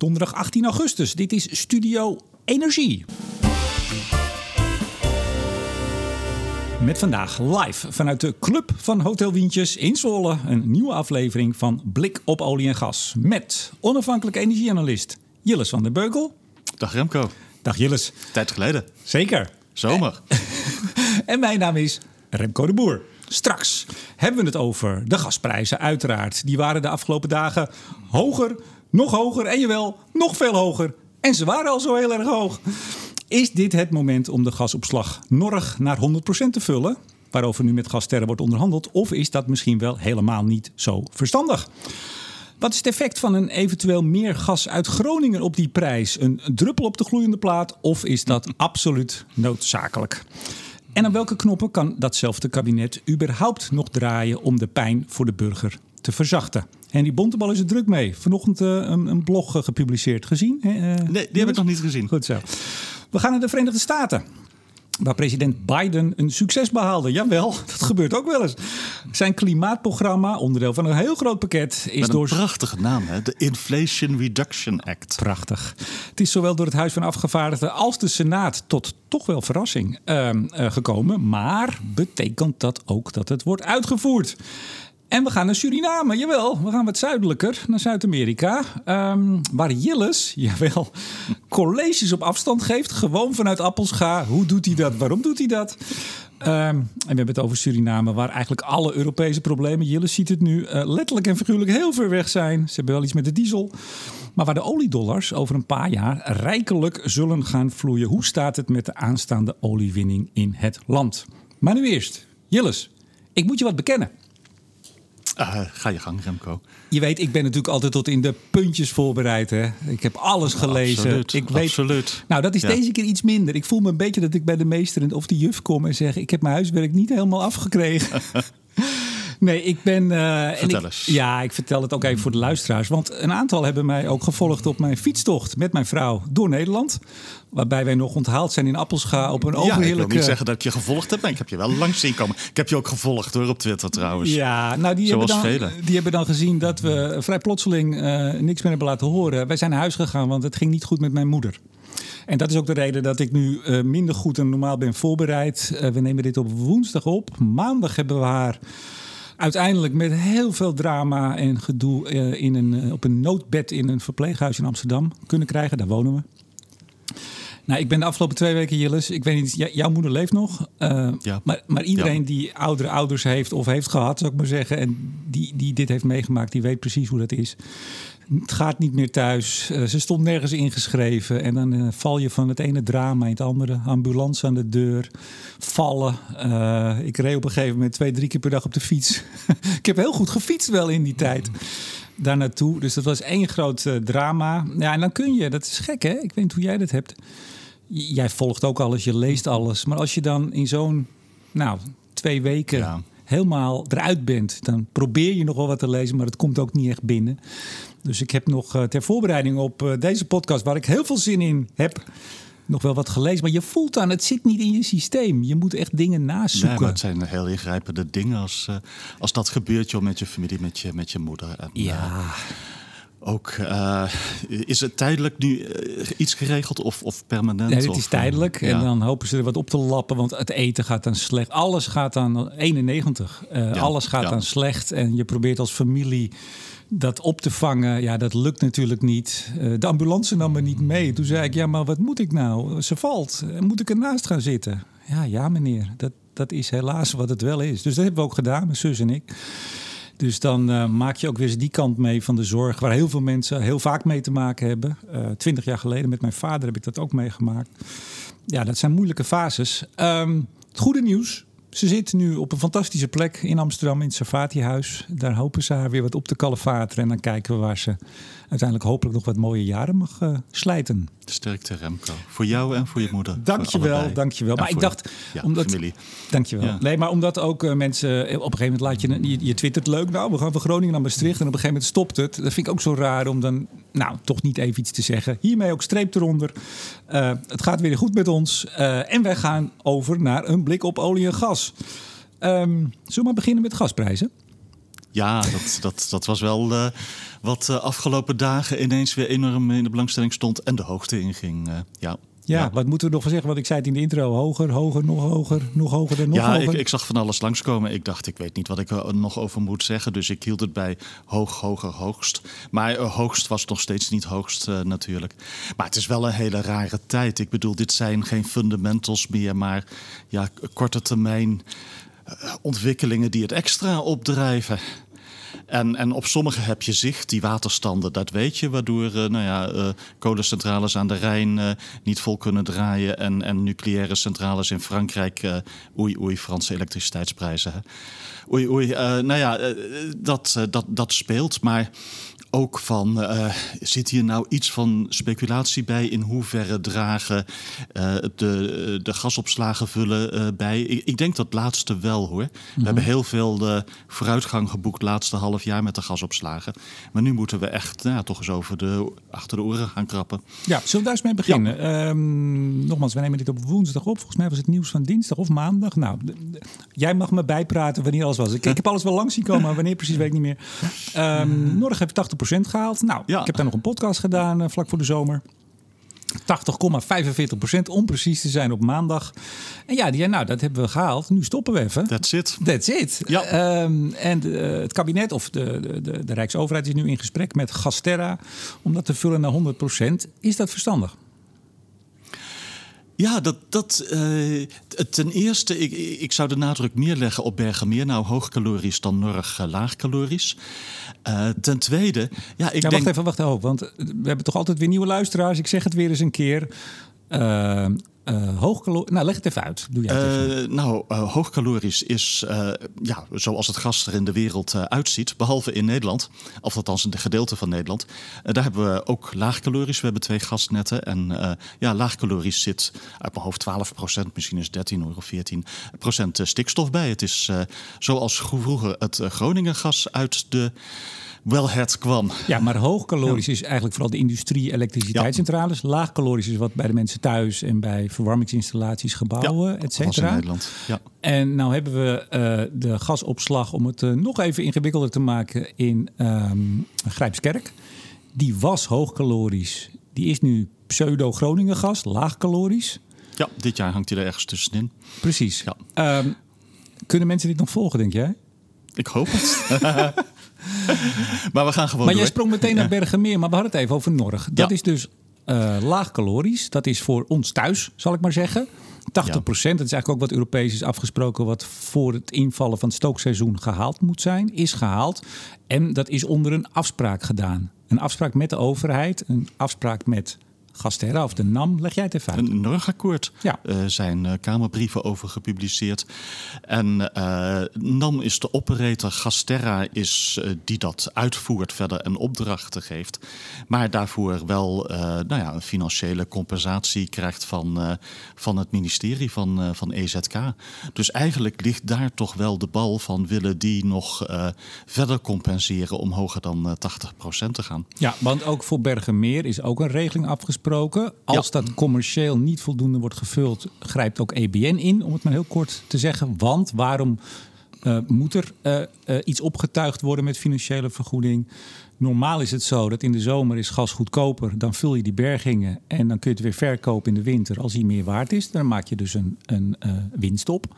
donderdag 18 augustus. Dit is Studio Energie. Met vandaag live vanuit de Club van Hotel Wientjes in Zwolle een nieuwe aflevering van Blik op olie en gas. Met onafhankelijke energieanalist Jilles van der Beugel. Dag Remco. Dag Jilles. Tijd geleden. Zeker. Zomer. En mijn naam is Remco de Boer. Straks hebben we het over de gasprijzen, uiteraard. Die waren de afgelopen dagen hoger, nog hoger en jawel, nog veel hoger. En ze waren al zo heel erg hoog. Is dit het moment om de gasopslag Norg naar 100% te vullen? Waarover nu met Gasterren wordt onderhandeld. Of is dat misschien wel helemaal niet zo verstandig? Wat is het effect van een eventueel meer gas uit Groningen op die prijs? Een druppel op de gloeiende plaat of is dat absoluut noodzakelijk? En aan welke knoppen kan datzelfde kabinet überhaupt nog draaien om de pijn voor de burger te verzachten? Henry Bontebal is er druk mee. Vanochtend eh, een, een blog eh, gepubliceerd. Gezien? eh, Nee, die heb ik nog niet gezien. Goed zo. We gaan naar de Verenigde Staten. Waar president Biden een succes behaalde. Jawel, dat gebeurt ook wel eens. Zijn klimaatprogramma, onderdeel van een heel groot pakket, is Met een door. prachtige naam, hè? de Inflation Reduction Act. Prachtig. Het is zowel door het Huis van Afgevaardigden als de Senaat tot toch wel verrassing ehm, eh, gekomen. Maar betekent dat ook dat het wordt uitgevoerd? En we gaan naar Suriname, jawel. We gaan wat zuidelijker, naar Zuid-Amerika. ehm, waar Jilles, jawel, colleges op afstand geeft. Gewoon vanuit Appelscha. Hoe doet hij dat? Waarom doet hij dat? Ehm, en we hebben het over Suriname, waar eigenlijk alle Europese problemen, Jilles ziet het nu, eh, letterlijk en figuurlijk heel ver weg zijn. Ze hebben wel iets met de diesel. Maar waar de oliedollars over een paar jaar rijkelijk zullen gaan vloeien. Hoe staat het met de aanstaande oliewinning in het land? Maar nu eerst, Jilles, ik moet je wat bekennen. Eh, ga je gang, Remco. Je weet, ik ben natuurlijk altijd tot in de puntjes voorbereid. Hè? Ik heb alles gelezen. Absoluut, ik weet, absoluut. Nou, dat is Ja. deze keer iets minder. Ik voel me een beetje dat ik bij de meester of de juf kom en zeg: Ik heb mijn huiswerk niet helemaal afgekregen. Nee, ik ben. eh, en Vertel ik, eens. Ja, ik vertel het ook even voor de luisteraars. Want een aantal hebben mij ook gevolgd op mijn fietstocht met mijn vrouw door Nederland. Waarbij wij nog onthaald zijn in Appelscha op een Ja, ik wil overheerlijke. niet zeggen dat ik je gevolgd heb, maar ik heb je wel langs zien komen. Ik heb je ook gevolgd hoor, op Twitter trouwens. Ja, nou die hebben, dan, velen. die hebben dan gezien dat we vrij plotseling eh, niks meer hebben laten horen. Wij zijn naar huis gegaan, want het ging niet goed met mijn moeder. En dat is ook de reden dat ik nu eh, minder goed dan normaal ben voorbereid. We nemen dit op woensdag op. Maandag hebben we haar uiteindelijk met heel veel drama en gedoe eh, in een, eh, op een noodbed in een verpleeghuis in Amsterdam kunnen krijgen. Daar wonen we. Nou, ik ben de afgelopen twee weken, Jilles. Ik weet niet, jouw moeder leeft nog. eh, Ja. maar, maar iedereen Ja. die oudere ouders heeft of heeft gehad, zou ik maar zeggen. En die, die dit heeft meegemaakt, die weet precies hoe dat is. Het gaat niet meer thuis. Eh, ze stond nergens ingeschreven. En dan eh, val je van het ene drama in het andere. Ambulance aan de deur. Vallen. Eh, ik reed op een gegeven moment twee, drie keer per dag op de fiets. ik heb heel goed gefietst wel in die tijd. Daar naartoe. Dus dat was één groot drama. Ja, en dan kun je, dat is gek hè. Ik weet niet hoe jij dat hebt. Jij volgt ook alles, je leest alles. Maar als je dan in zo'n, nou, twee weken Ja. Helemaal eruit bent, dan probeer je nog wel wat te lezen, maar het komt ook niet echt binnen. Dus ik heb nog eh, ter voorbereiding op eh, deze podcast, waar ik heel veel zin in heb, nog wel wat gelezen. Maar je voelt aan, het zit niet in je systeem. Je moet echt dingen Nee, nazoeken. maar het zijn heel ingrijpende dingen als, eh, als dat gebeurt joh, met je familie, met je, met je moeder. En, ja, ook, eh, is het tijdelijk nu eh, iets geregeld of, of permanent? nee, of, is eh, tijdelijk. En ja. dan hopen ze er wat op te lappen, want het eten gaat dan slecht. Alles gaat dan 91. Eh, Ja, alles gaat ja. dan slecht. En je probeert als familie dat op te vangen. Ja, dat lukt natuurlijk niet. De ambulance nam me niet mee. Toen zei ik, ja, maar wat moet ik nou? Ze valt. Moet ik ernaast gaan zitten? Ja, ja, meneer. Dat, dat is helaas wat het wel is. Dus dat hebben we ook gedaan, mijn zus en ik. Dus dan eh, maak je ook weer eens die kant mee van de zorg, waar heel veel mensen heel vaak mee te maken hebben. Eh, Twintig jaar geleden met mijn vader heb ik dat ook meegemaakt. Ja, dat zijn moeilijke fases. Ehm, het goede nieuws. Ze zit nu op een fantastische plek in Amsterdam in het Savatihuis. Daar hopen ze haar weer wat op te kalefateren. En dan kijken we waar ze uiteindelijk hopelijk nog wat mooie jaren mag eh, slijten. Sterkte Remco. Voor jou en voor je moeder. Dankjewel, dankjewel. En Maar ik dacht, ja, omdat, familie. Dankjewel. Ja. Nee, maar omdat ook eh, mensen... eh, Op een gegeven moment laat je... Je, je twittert leuk. Nou, we gaan van Groningen naar Maastricht. En op een gegeven moment stopt het. Dat vind ik ook zo raar om dan... Nou, toch niet even iets te zeggen. Hiermee ook streep eronder. Het gaat weer goed met ons. En wij gaan over naar een blik op olie en gas. Ehm zullen we maar beginnen met gasprijzen? Ja, dat, dat, dat was wel uh, wat uh, afgelopen dagen ineens weer enorm in de belangstelling stond en de hoogte inging. Uh, ja. Ja, wat moeten we nog van zeggen? Want ik zei het in de intro. Hoger, hoger, nog hoger, nog hoger en nog ja, hoger. Ja, ik, ik, zag van alles langskomen. Ik dacht, ik weet niet wat ik er nog over moet zeggen. Dus ik hield het bij hoog, hoger, hoogst. Maar uh, hoogst was nog steeds niet hoogst uh, natuurlijk. Maar het is wel een hele rare tijd. Ik bedoel, dit zijn geen fundamentals meer, maar ja, korte termijn ontwikkelingen die het extra opdrijven. En, en op sommige heb je zicht, die waterstanden, dat weet je, waardoor uh, nou ja, uh, kolencentrales aan de Rijn niet vol kunnen draaien en, en nucleaire centrales in Frankrijk, oei oei, Franse elektriciteitsprijzen. Oei oei, nou ja, dat, dat, dat speelt, maar ook van, uh, zit hier nou iets van speculatie bij? In hoeverre dragen uh, de, de gasopslagen vullen uh, bij? Ik, ik, denk dat laatste wel hoor. Mm -hmm. We hebben heel veel vooruitgang geboekt laatste half jaar met de gasopslagen. Maar nu moeten we echt nou, toch eens over de, achter de oren gaan krappen. Ja, zullen we daar eens mee beginnen? Ja. Um, nogmaals, we nemen dit op woensdag op. Volgens mij was het nieuws van dinsdag of maandag. Nou, jij mag me bijpraten wanneer alles was. Ik, ik heb alles wel langs zien komen, maar wanneer precies weet ik niet meer. Um, Norg heeft 80 gehaald. Nou, ja. ik heb daar nog een podcast gedaan uh, vlak voor de zomer. 80,45% om precies te zijn op maandag. En ja, die, nou, dat hebben we gehaald. Nu stoppen we even. That's it. That's it. Ja. Um, en uh, het kabinet of de, de, de Rijksoverheid is nu in gesprek met Gasterra... om dat te vullen naar 100% Is dat verstandig? Ja, dat, dat, uh, ten eerste, ik, ik zou de nadruk meer leggen op Bergenmeer. Nou, hoogcalorisch dan Norg uh, laagcalorisch. Uh, ten tweede, ja, ik ja, denk... Wacht even, wacht even. Want we hebben toch altijd weer nieuwe luisteraars. Ik zeg het weer eens een keer. Uh. Nou, leg het even uit. Doe jij. Uh, nou, uh, hoogcalorisch is ja, zoals het gas er in de wereld uitziet, behalve in Nederland, of althans in de gedeelte van Nederland. daar hebben we ook laagcalorisch. We hebben twee gasnetten. En ja, laagcalorisch zit uit mijn hoofd 12 procent, misschien is 13 of 14 procent stikstof bij. Het is zoals vroeger het Groningen gas uit de wel het kwam. Ja, maar hoogcalorisch ja. is eigenlijk vooral de industrie, elektriciteitscentrales. Ja. Laagcalorisch is wat bij de mensen thuis en bij verwarmingsinstallaties, gebouwen, ja, et cetera. in Nederland. Ja. En nou hebben we uh, de gasopslag, om het uh, nog even ingewikkelder te maken, in um, Grijpskerk. Die was hoogcalorisch. Die is nu pseudo-Groningen gas, laagcalorisch. Ja, dit jaar hangt hij er ergens tussenin. Precies. Ja. Um, kunnen mensen dit nog volgen, denk jij? Ik hoop het. maar we gaan gewoon Maar door. jij sprong meteen naar Bergenmeer, maar we hadden het even over Norg. Dat is dus uh, laag calorisch. Dat is voor ons thuis, zal ik maar zeggen. 80 procent, dat is eigenlijk ook wat Europees is afgesproken... wat voor het invallen van het stookseizoen gehaald moet zijn, is gehaald. En dat is onder een afspraak gedaan. Een afspraak met de overheid, een afspraak met Gasterra of de NAM. Leg jij het even uit. Een Norgakkoord. Ja. Uh, zijn uh, kamerbrieven over gepubliceerd. En uh, NAM is de operator. Gasterra is die dat uitvoert verder en opdrachten geeft. Maar daarvoor wel nou ja, een financiële compensatie krijgt van, van het ministerie van, van EZK. Dus eigenlijk ligt daar toch wel de bal van willen die nog verder compenseren om hoger dan 80% te gaan. Ja, want ook voor Bergenmeer is ook een regeling afgesproken. Als ja. dat commercieel niet voldoende wordt gevuld, grijpt ook EBN in, om het maar heel kort te zeggen. Want waarom uh, moet er uh, uh, iets opgetuigd worden met financiële vergoeding? Normaal is het zo dat in de zomer is gas goedkoper. Dan vul je die bergingen en dan kun je het weer verkopen in de winter als hij meer waard is. Dan maak je dus een, een winst op.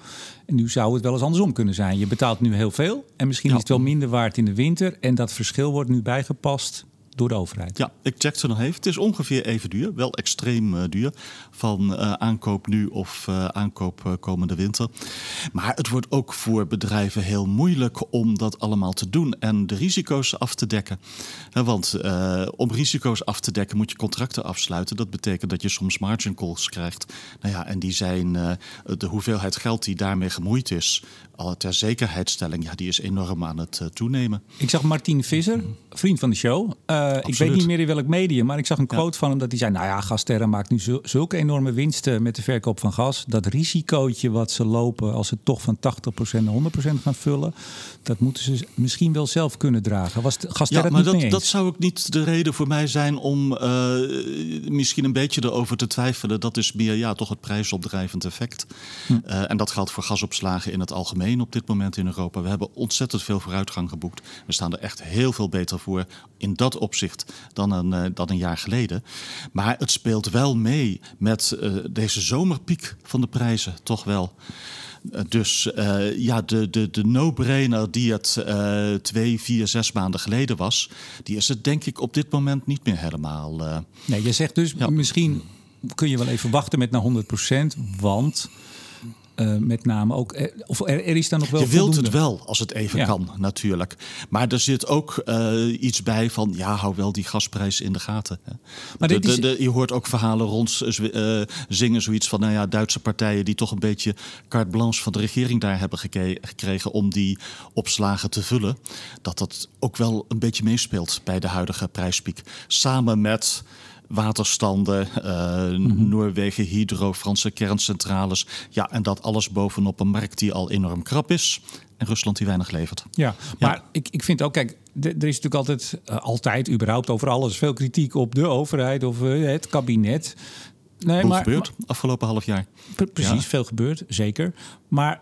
En nu zou het wel eens andersom kunnen zijn. Je betaalt nu heel veel en misschien ja. is het wel minder waard in de winter. En dat verschil wordt nu bijgepast door de overheid. Ja, ik checkte nog even. Het is ongeveer even duur, wel extreem uh, duur. Van uh, aankoop nu of uh, aankoop komende winter. Maar het wordt ook voor bedrijven heel moeilijk om dat allemaal te doen en de risico's af te dekken. want om risico's af te dekken moet je contracten afsluiten. Dat betekent dat je soms margin calls krijgt. Nou ja, en die zijn de hoeveelheid geld die daarmee gemoeid is, ter zekerheidstelling, ja, die is enorm aan het toenemen. Ik zag Martien Visser, vriend van de show. Uh, ik weet niet meer in welk medium, maar ik zag een quote van hem dat hij zei: Nou ja, Gasterra maakt nu zulke enorme winsten met de verkoop van gas. Dat risicootje wat ze lopen als ze toch van 80% naar 100% gaan vullen, dat moeten ze misschien wel zelf kunnen dragen. Was Gasterra ja, maar dat, dat zou ook niet de reden voor mij zijn om uh, misschien een beetje erover te twijfelen. Dat is meer ja, toch het prijsopdrijvend effect. Hm. Uh, en dat geldt voor gasopslagen in het algemeen op dit moment in Europa. We hebben ontzettend veel vooruitgang geboekt. We staan er echt heel veel beter voor in dat opzicht dan een, uh, dan een jaar geleden. Maar het speelt wel mee met uh, deze zomerpiek van de prijzen, toch wel. Uh, dus ja, de, de, de no-brainer die het twee, vier, zes maanden geleden was, die is het denk ik op dit moment niet meer helemaal. nee, je zegt dus ja. misschien kun je wel even wachten met naar 100%, want uh, met name ook. Eh, of er, er, is dan nog wel. Je wilt het wel als het even ja. kan, natuurlijk. Maar er zit ook uh, iets bij van. Ja, hou wel die gasprijs in de gaten. Hè. Maar de, is... de, de, je hoort ook verhalen rond uh, zingen, zoiets van. Nou ja, Duitse partijen die toch een beetje carte blanche van de regering daar hebben gekregen. om die opslagen te vullen. Dat dat ook wel een beetje meespeelt bij de huidige prijspiek. Samen met waterstanden, mm -hmm. Noorwegen, Hydro, Franse kerncentrales. Ja, en dat alles bovenop een markt die al enorm krap is. En Rusland die weinig levert. Ja, maar ja. Ik, ik vind ook, kijk, er is natuurlijk altijd, uh, altijd überhaupt over alles veel kritiek op de overheid of uh, het kabinet. Nee, Hoe maar, gebeurt afgelopen half jaar? Precies, ja. veel gebeurd, zeker. Maar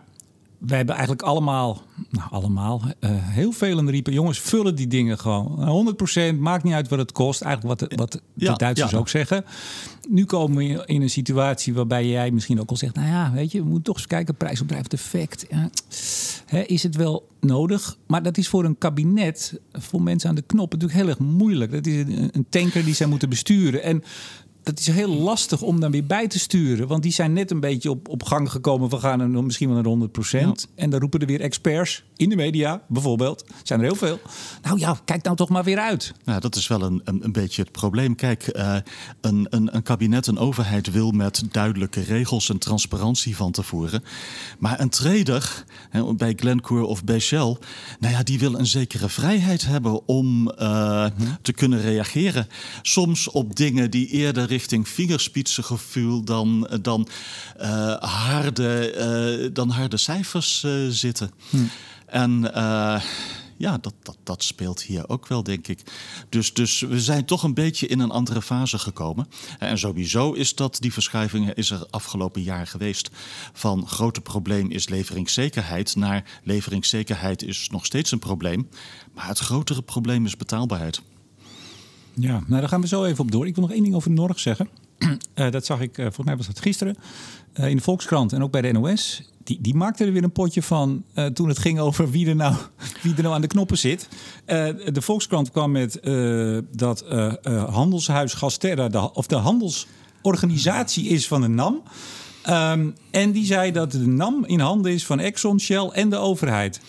wij hebben eigenlijk allemaal, nou allemaal, uh, heel veel riepen... jongens, vullen die dingen gewoon. 100%, maakt niet uit wat het kost. Eigenlijk wat de, wat de ja, Duitsers ja. ook zeggen. Nu komen we in een situatie waarbij jij misschien ook al zegt... nou ja, weet je, we moeten toch eens kijken, prijsopdrijvend effect. Ja. Hè, is het wel nodig? Maar dat is voor een kabinet, voor mensen aan de knop... natuurlijk heel erg moeilijk. Dat is een, een tanker die zij moeten besturen. En dat is heel lastig om dan weer bij te sturen. Want die zijn net een beetje op, op gang gekomen. We gaan er misschien wel naar 100 procent. Ja. En dan roepen er weer experts in de media, bijvoorbeeld. Zijn er heel veel. Nou ja, kijk nou toch maar weer uit. Nou, dat is wel een, een, een beetje het probleem. Kijk, uh, een, een, een kabinet, een overheid wil met duidelijke regels en transparantie van tevoren. Maar een trader, hè, bij Glencore of bij Shell, nou ja, die wil een zekere vrijheid hebben om uh, hm. te kunnen reageren. Soms op dingen die eerder richting vingerspitsengevoel dan, dan, uh, harde, uh, dan harde cijfers uh, zitten. Hm. En ja, dat, dat, dat speelt hier ook wel, denk ik. Dus, dus we zijn toch een beetje in een andere fase gekomen. En sowieso is dat, die verschuiving is er afgelopen jaar geweest. Van grote probleem is leveringszekerheid naar leveringszekerheid is nog steeds een probleem. Maar het grotere probleem is betaalbaarheid. Ja, nou daar gaan we zo even op door. Ik wil nog één ding over Norg zeggen. Uh, dat zag ik, uh, volgens mij was dat gisteren, uh, in de Volkskrant en ook bij de NOS. Die, die maakte er weer een potje van toen het ging over wie er nou, wie er nou aan de knoppen zit. de Volkskrant kwam met dat handelshuis Gasterra, of de handelsorganisatie is van de NAM. Um, en die zei dat de NAM in handen is van Exxon, Shell en de overheid.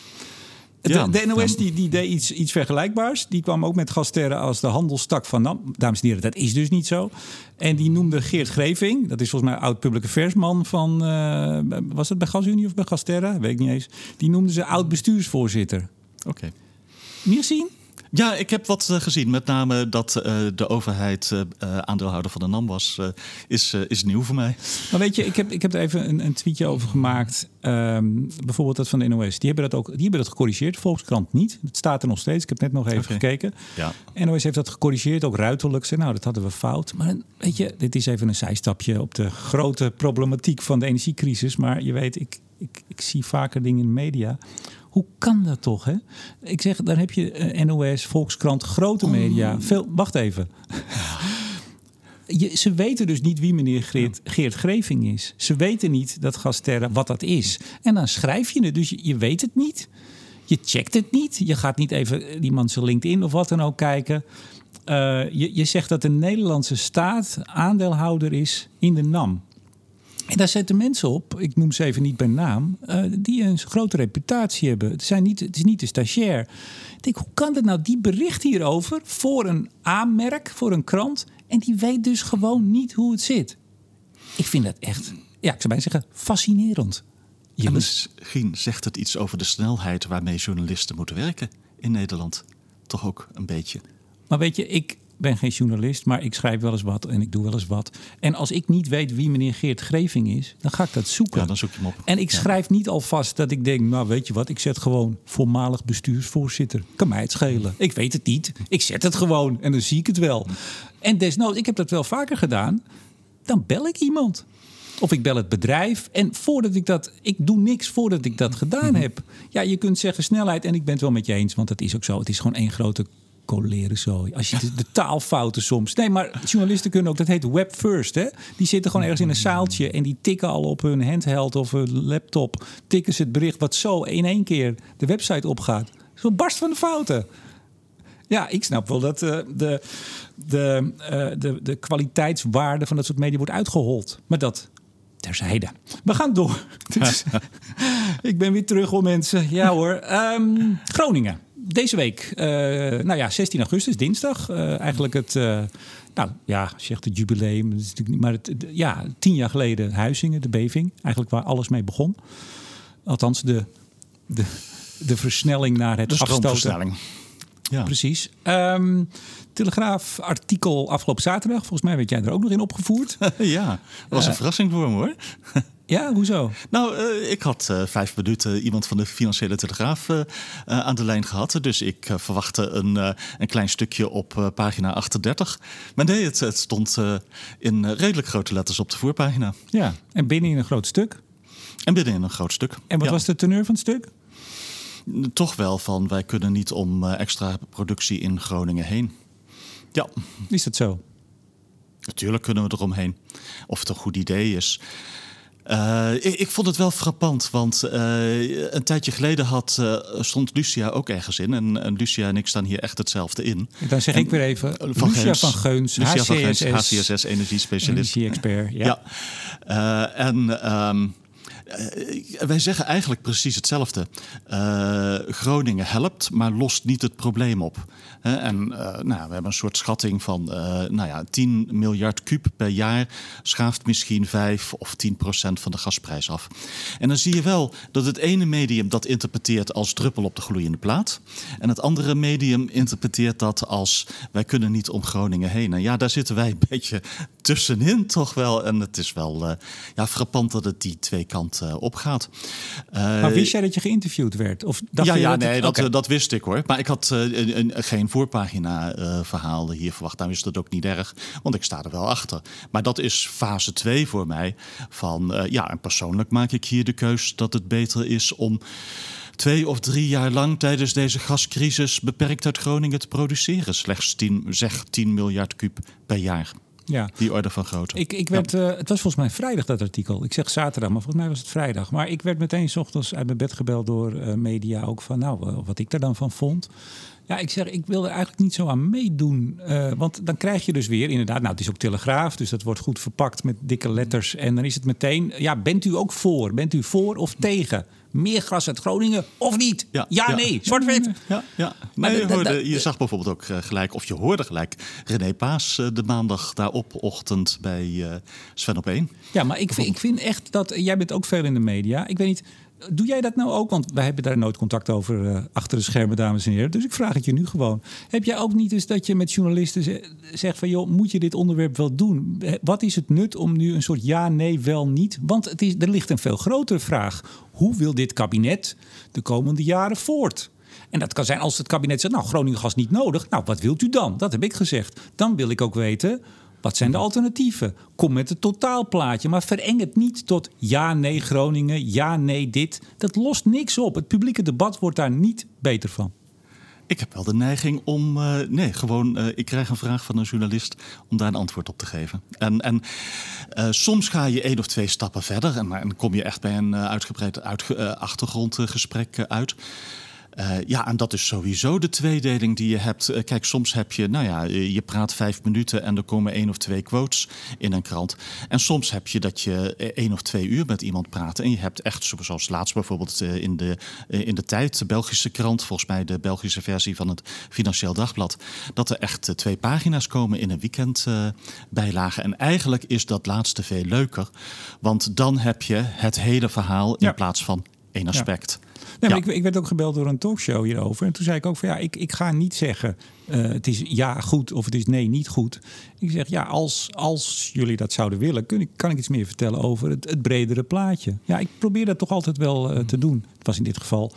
De, de, NOS die, die deed iets, iets vergelijkbaars. Die kwam ook met Gasterra als de handelstak van NAM. Dames en heren, dat is dus niet zo. En die noemde Geert Greving, dat is volgens mij oud public affairsman van... Uh, was het bij GasUnie of bij Gasterra? Weet ik niet eens. Die noemde ze oud bestuursvoorzitter. Oké. Okay. Gezien? Ja, ik heb wat uh, gezien. Met name dat uh, de overheid uh, aandeelhouder van de NAM was, is, is nieuw voor mij. Maar weet je, ik heb, ik heb er even een, een tweetje over gemaakt. Um, bijvoorbeeld dat van de NOS. Die hebben dat ook die hebben dat gecorrigeerd. Volkskrant niet. Het staat er nog steeds. Ik heb net nog even okay. gekeken. Ja. NOS heeft dat gecorrigeerd, ook ruiterlijk. Zei, nou, dat hadden we fout. Maar weet je, dit is even een zijstapje op de grote problematiek van de energiecrisis. Maar je weet, ik, ik, ik zie vaker dingen in de media. Hoe kan dat toch? Hè? Ik zeg, daar heb je uh, NOS, Volkskrant, grote media. Oh. Veel, wacht even. Je, ze weten dus niet wie meneer Geert, Geert Greving is. Ze weten niet dat Gasterra wat dat is. En dan schrijf je het, dus je, je weet het niet. Je checkt het niet. Je gaat niet even iemand zijn LinkedIn of wat dan ook kijken. Uh, je, je zegt dat de Nederlandse staat aandeelhouder is in de NAM. En daar zetten mensen op, ik noem ze even niet bij naam, uh, die een grote reputatie hebben. Het, zijn niet, het is niet de stagiair. Ik denk, hoe kan het nou? Die bericht hierover voor een aanmerk, voor een krant. En die weet dus gewoon niet hoe het zit. Ik vind dat echt, ja, ik zou bijna zeggen, fascinerend. En misschien zegt het iets over de snelheid waarmee journalisten moeten werken in Nederland. Toch ook een beetje. Maar weet je, ik ben geen journalist, maar ik schrijf wel eens wat en ik doe wel eens wat. En als ik niet weet wie meneer Geert Greving is, dan ga ik dat zoeken. Ja, dan zoek je hem op. En ik Ja. schrijf niet alvast dat ik denk, nou weet je wat, ik zet gewoon voormalig bestuursvoorzitter. Kan mij het schelen. Ik weet het niet. Ik zet het gewoon en dan zie ik het wel. En desnoods, ik heb dat wel vaker gedaan, dan bel ik iemand. Of ik bel het bedrijf. En voordat ik dat, ik doe niks voordat ik dat gedaan heb. Ja, je kunt zeggen snelheid en ik ben het wel met je eens, want dat is ook zo. Het is gewoon één grote zooi. Als je de, de taalfouten soms. Nee, maar journalisten kunnen ook, dat heet web first. Hè? Die zitten gewoon ergens in een zaaltje en die tikken al op hun handheld of hun laptop. Tikken ze het bericht wat zo in één keer de website opgaat. Zo barst van de fouten. Ja, ik snap wel dat eh, de, de, eh, de, de kwaliteitswaarde van dat soort media wordt uitgehold. Maar dat terzijde. We gaan door. Is- ik ben weer terug hoor mensen. Ja hoor. Ehm, Groningen. Deze week, eh, nou ja, 16 augustus, dinsdag. eh, eigenlijk het, eh, nou ja, zegt het jubileum. Dat is natuurlijk niet, maar het, het- ja, tien jaar geleden Huizingen, de beving. Eigenlijk waar alles mee begon. Althans, de, de, de versnelling naar het De afstoten. Ja. Precies. Ehm, Telegraaf artikel afgelopen zaterdag. Volgens mij werd jij er ook nog in opgevoerd. ja, dat was een verrassing voor me hoor. Ja, hoezo? Nou, eh, ik had eh, vijf minuten iemand van de Financiële Telegraaf eh, aan de lijn gehad. Dus ik verwachtte een, een klein stukje op pagina 38. Maar nee, het, het stond in redelijk grote letters op de voorpagina. Ja, en binnen in een groot stuk. En binnenin een groot stuk. En wat Ja. was de teneur van het stuk? Toch wel van, wij kunnen niet om extra productie in Groningen heen. Ja, Is dat zo? natuurlijk kunnen we eromheen. Of het een goed idee is. Eh, ik, ik vond het wel frappant, want eh, een tijdje geleden had, eh, stond Lucia ook ergens in. En, en Lucia en ik staan hier echt hetzelfde in. Dan zeg ik weer even. Van Lucia van Geuns, Lucia van Geuns, HCSS, HCSS, energiespecialist. energie-expert. Ja. Ja. En ehm, eh, wij zeggen eigenlijk precies hetzelfde. Eh, Groningen helpt, maar lost niet het probleem op. En eh, nou, we hebben een soort schatting van eh, nou ja, 10 miljard kuub per jaar schaaft misschien 5 of 10 procent van de gasprijs af. En dan zie je wel dat het ene medium dat interpreteert als druppel op de gloeiende plaat. En het andere medium interpreteert dat als wij kunnen niet om Groningen heen. En ja, daar zitten wij een beetje tussenin toch wel. En het is wel eh, ja, frappant dat het die twee kanten eh, opgaat. Eh, Maar wist jij dat je geïnterviewd werd? Of dacht ja, je ja dat nee, het- dat, eh, dat wist ik hoor. Maar ik had eh, een, een- geen voorpagina eh, verhaal hier verwacht. Nou is dat ook niet erg, want ik sta er wel achter. Maar dat is fase 2 voor mij. Van eh, ja, en persoonlijk maak ik hier de keus dat het beter is om twee of drie jaar lang tijdens deze gascrisis beperkt uit Groningen te produceren. Slechts 10, zeg 10 miljard kuub per jaar. Ja. Die orde van grootte. Ik, ik werd, eh, het was volgens mij vrijdag dat artikel. Ik zeg zaterdag, maar volgens mij was het vrijdag. Maar ik werd meteen 's ochtends uit mijn bed gebeld door eh, media ook van, nou, eh, wat ik daar dan van vond. Ja, ik zeg, ik wil er eigenlijk niet zo aan meedoen. want dan krijg je dus weer, inderdaad, nou, het is ook telegraaf, dus dat wordt goed verpakt met dikke letters. En dan is het meteen, ja, bent u ook voor? Bent u voor of tegen? Meer gas uit Groningen of niet? Ja, nee, zwart-wit. Ja, ja. Maar Nee, je, hoorde- dat- je zag bijvoorbeeld ook eh, gelijk, of je hoorde gelijk, René Paas eh, de maandag daarop ochtend bij eh, Sven op 1. Ja, maar ik vind, ik vind echt dat. Jij bent ook veel in de media. Ik weet niet. Doe jij dat nou ook? Want wij hebben daar nooit contact over eh, achter de schermen, dames en heren. Dus ik vraag het je nu gewoon. Heb jij ook niet eens dat je met journalisten ze- zegt van... joh, moet je dit onderwerp wel doen? Wat is het nut om nu een soort ja, nee, wel, niet? Want het is, er ligt een veel grotere vraag. Hoe wil dit kabinet de komende jaren voort? En dat kan zijn als het kabinet zegt... nou, Groningen gas niet nodig. Nou, wat wilt u dan? Dat heb ik gezegd. Dan wil ik ook weten... Wat zijn de alternatieven? Kom met het totaalplaatje, maar vereng het niet tot ja, nee Groningen, ja, nee dit. Dat lost niks op. Het publieke debat wordt daar niet beter van. Ik heb wel de neiging om. eh, nee, gewoon. eh, ik krijg een vraag van een journalist om daar een antwoord op te geven. En, en eh, soms ga je één of twee stappen verder. En, en dan kom je echt bij een uitgebreid uitge- achtergrondgesprek uit. Eh, ja, en dat is sowieso de tweedeling die je hebt. Eh, kijk, soms heb je, nou ja, eh, je praat vijf minuten en er komen één of twee quotes in een krant. En soms heb je dat je één of twee uur met iemand praat. En je hebt echt, zo- zoals laatst bijvoorbeeld in de, in de tijd, de Belgische krant, volgens mij de Belgische versie van het Financieel Dagblad, dat er echt twee pagina's komen in een weekend bijlage. En eigenlijk is dat laatste veel leuker, want dan heb je het hele verhaal in Ja. plaats van één aspect. Maar Ja. ik, ik werd ook gebeld door een talkshow hierover. En toen zei ik ook van ja, ik, ik ga niet zeggen eh, het is ja goed of het is nee niet goed. Ik zeg ja, als, als jullie dat zouden willen, kun ik, kan ik iets meer vertellen over het, het bredere plaatje. Ja, ik probeer dat toch altijd wel eh, te doen. Het was in dit geval.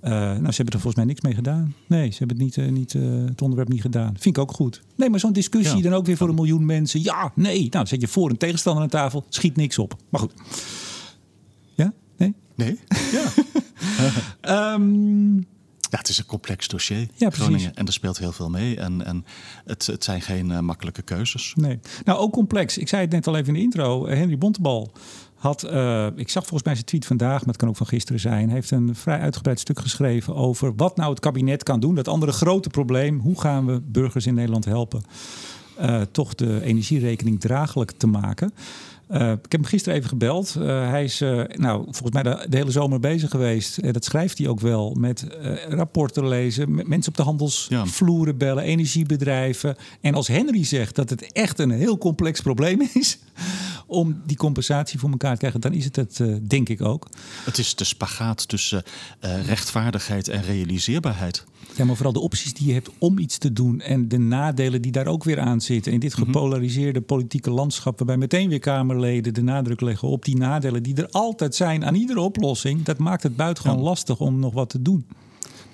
eh, nou, ze hebben er volgens mij niks mee gedaan. Nee, ze hebben het, niet, niet, het onderwerp niet gedaan. Vind ik ook goed. Nee, maar zo'n discussie Ja. dan ook weer voor een miljoen mensen. Ja, nee. Nou, dan zet je voor een tegenstander aan tafel. Schiet niks op. Maar goed. Ja? Nee? Ja. Ehm, Ja, het is een complex dossier, precies. Groningen. En er speelt heel veel mee. En, en het, het zijn geen eh, makkelijke keuzes. Nee. Nou, ook complex. Ik zei het net al even in de intro. Henry Bontebal had, eh, ik zag volgens mij zijn tweet vandaag, maar het kan ook van gisteren zijn, heeft een vrij uitgebreid stuk geschreven over wat nou het kabinet kan doen. Dat andere grote probleem. Hoe gaan we burgers in Nederland helpen eh, toch de energierekening draaglijk te maken? Eh, ik heb hem gisteren even gebeld. Eh, hij is eh, nou, volgens mij de, hele zomer bezig geweest. Dat schrijft hij ook wel. Met rapporten lezen, mensen op de handelsvloeren bellen, energiebedrijven. En als Henry zegt dat het echt een heel complex probleem is om die compensatie voor elkaar te krijgen, dan is het het, eh, denk ik ook. Het is de spagaat tussen eh, rechtvaardigheid en realiseerbaarheid. Ja, maar vooral de opties die je hebt om iets te doen en de nadelen die daar ook weer aan zitten. In dit gepolariseerde politieke landschap, waarbij meteen weer Kamerleden de nadruk leggen op die nadelen die er altijd zijn aan iedere oplossing, dat maakt het buitengewoon Ja. lastig om nog wat te doen.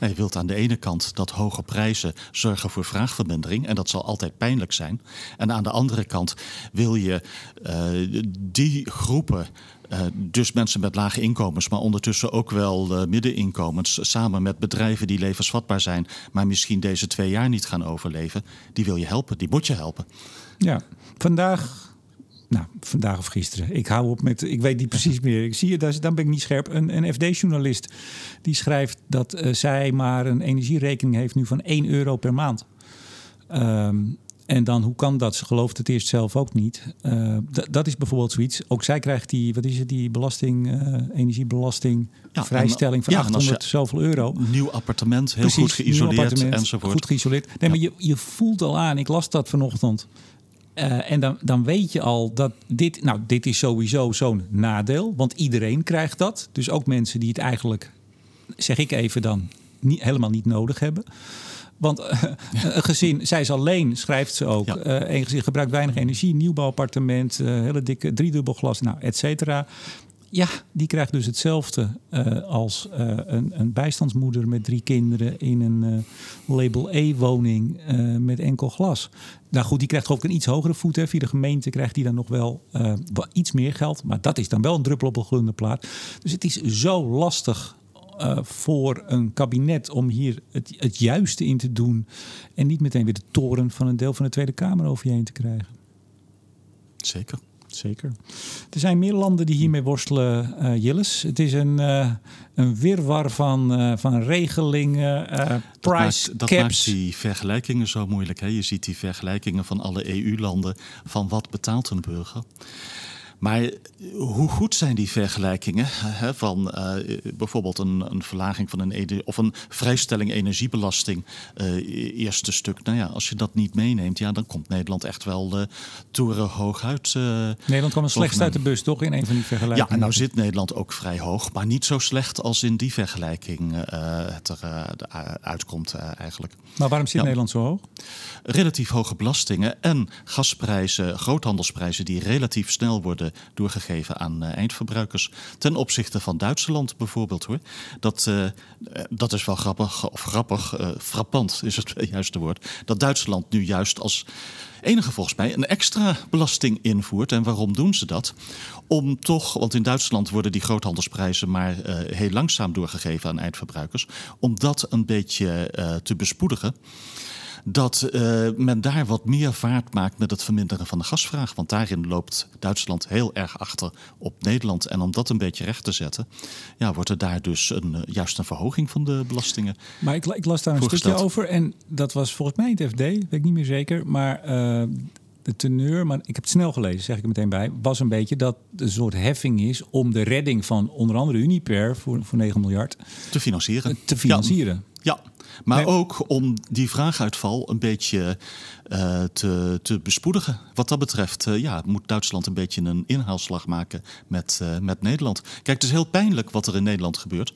Je wilt aan de ene kant dat hoge prijzen zorgen voor vraagvermindering. En dat zal altijd pijnlijk zijn. En aan de andere kant wil je eh, die groepen. eh, dus mensen met lage inkomens, maar ondertussen ook wel eh, middeninkomens, samen met bedrijven die levensvatbaar zijn, maar misschien deze twee jaar niet gaan overleven, die wil je helpen, die moet je helpen. Ja, vandaag. Nou, vandaag of gisteren. Ik hou op met. Ik weet niet precies meer. Ik zie je, daar- dan ben ik niet scherp. Een, een FD-journalist die schrijft dat eh, zij maar een energierekening heeft nu van 1 euro per maand. Ehm, en dan, hoe kan dat? Ze gelooft het eerst zelf ook niet. Eh, dat is bijvoorbeeld zoiets. Ook zij krijgt die, wat is het, die belasting, eh, energiebelasting, Ja, vrijstelling van ja, en als je- 800 zoveel euro. Nieuw appartement, heel Precies, goed geïsoleerd enzovoort. Goed geïsoleerd. Nee, maar je, je voelt al aan, ik las dat vanochtend. Eh, en dan, dan weet je al dat dit, nou, dit is sowieso zo'n nadeel. Want iedereen krijgt dat. Dus ook mensen die het eigenlijk, zeg ik even dan, niet, helemaal niet nodig hebben. Want eh, een gezin, zij is alleen, schrijft ze ook. Ja. Eh, een gezin gebruikt weinig energie, nieuwbouwappartement, hele dikke driedubbel glas, nou, et cetera. Ja, die krijgt dus hetzelfde eh, als eh, een, een bijstandsmoeder met drie kinderen in een eh, label E-woning eh, met enkel glas. Nou goed, die krijgt geloof ik een iets hogere voet. Hè. Via de gemeente krijgt die dan nog wel eh, iets meer geld. Maar dat is dan wel een druppel op een gloeiende plaat. Dus het is zo lastig eh, voor een kabinet om hier het, het juiste in te doen. En niet meteen weer de toren van een deel van de Tweede Kamer over je heen te krijgen. Zeker. Zeker. Er zijn meer landen die hiermee worstelen, eh Jilles. Het is een, eh, een wirwar van, eh, van regelingen, Dat price maakt, dat maakt die vergelijkingen zo moeilijk. Hè? Je ziet die vergelijkingen van alle EU-landen van wat betaalt een burger. Maar eh, hoe goed zijn die vergelijkingen? Hè, van eh, bijvoorbeeld een, een verlaging van een of een vrijstelling energiebelasting. eh, eerste stuk. Nou ja, als je dat niet meeneemt, ja, dan komt Nederland echt wel eh torenhoog uit. eh, Nederland kwam slechtst uit de bus, toch? In een van die vergelijkingen. Ja, en nou zit Nederland ook vrij hoog, maar niet zo slecht als in die vergelijking het er uitkomt eh, eigenlijk. Maar waarom zit Ja. Nederland zo hoog? Relatief hoge belastingen en gasprijzen, groothandelsprijzen die relatief snel worden doorgegeven aan eh, eindverbruikers. Ten opzichte van Duitsland bijvoorbeeld hoor. Dat, eh, eh, dat is wel grappig, of grappig, eh, frappant is het juiste woord. Dat Duitsland nu juist als enige volgens mij een extra belasting invoert. En waarom doen ze dat? Om toch, want in Duitsland worden die groothandelsprijzen maar eh, heel langzaam doorgegeven aan eindverbruikers. Om dat een beetje eh, te bespoedigen dat eh, men daar wat meer vaart maakt met het verminderen van de gasvraag. Want daarin loopt Duitsland heel erg achter op Nederland. En om dat een beetje recht te zetten, ja, wordt er daar dus een, eh, juist een verhoging van de belastingen. Maar ik, ik las daar een stukje over. En dat was volgens mij het FD, weet ik niet meer zeker. Maar eh, de teneur, maar ik heb het snel gelezen, zeg ik er meteen bij, was een beetje dat een soort heffing is om de redding van onder andere Uniper voor, voor 9 miljard Te financieren. te financieren. Ja, Maar Nee. ook om die vraaguitval een beetje eh, te, te bespoedigen. Wat dat betreft eh, ja, moet Duitsland een beetje een inhaalslag maken met, eh, met Nederland. Kijk, het is heel pijnlijk wat er in Nederland gebeurt.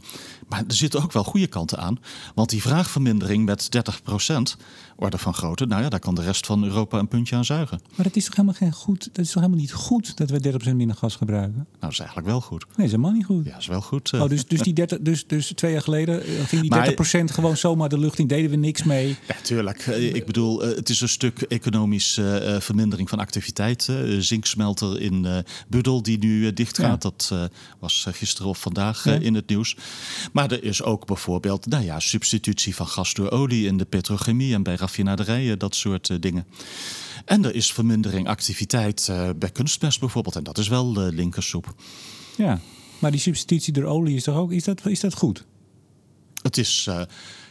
Maar er zitten ook wel goede kanten aan. Want die vraagvermindering met 30% orde van grootte... nou ja, daar kan de rest van Europa een puntje aan zuigen. Maar dat is toch helemaal geen goed. Dat is toch helemaal niet goed dat we 30% minder gas gebruiken? Nou, dat is eigenlijk wel goed. Nee, dat is helemaal niet goed. Ja, dat is wel goed. Oh, dus, dus, die 30, dus, dus twee jaar geleden ging die Maar- 30% gewoon zomaar de lucht in, deden we niks mee. Ja, tuurlijk. Eh, Ik bedoel, het is een stuk economische eh, vermindering van activiteiten. Eh, Zinksmelter in eh Buddel die nu eh, dicht gaat. Ja. Dat eh, was eh, gisteren of vandaag eh, Ja. in het nieuws. Maar er is ook bijvoorbeeld nou ja, substitutie van gas door olie in de petrochemie en bij raffinaderijen, dat soort eh, dingen. En er is vermindering activiteit eh, bij kunstmest bijvoorbeeld. En dat is wel eh, linkersoep. Ja. Maar die substitutie door olie is toch ook, is dat, is dat goed? Het is, eh,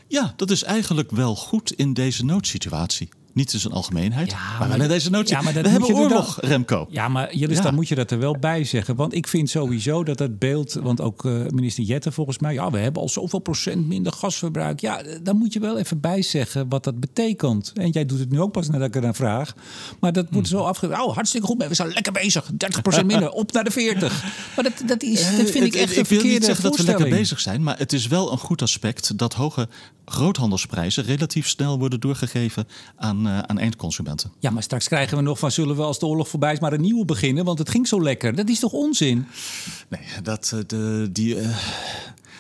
ja, dat is eigenlijk wel goed in deze noodsituatie. Niet in zijn algemeenheid, Ja, maar, maar deze noodsituatie. ja, maar dat We moet hebben oorlog, Remco. Ja, maar Jillis, Ja. dan moet je dat er wel bij zeggen. Want ik vind sowieso dat dat beeld... Want ook eh, minister Jette volgens mij... Ja, we hebben al zoveel procent minder gasverbruik. Ja, eh, dan moet je wel even bij zeggen wat dat betekent. En jij doet het nu ook pas nadat ik er naar vraag. Maar dat wordt Hmm. zo afge... Oh, hartstikke goed. We zijn lekker bezig. 30% minder. Op naar de 40. Maar dat, dat, is, dat vind ik Eh, echt ik een wil verkeerde niet zeggen dat we lekker bezig zijn, maar het is wel een goed aspect dat hoge groothandelsprijzen relatief snel worden doorgegeven aan, eh, aan eindconsumenten. Ja, maar straks krijgen we nog van... zullen we als de oorlog voorbij is maar een nieuwe beginnen? Want het ging zo lekker. Dat is toch onzin? Nee, dat, eh, de, die, eh,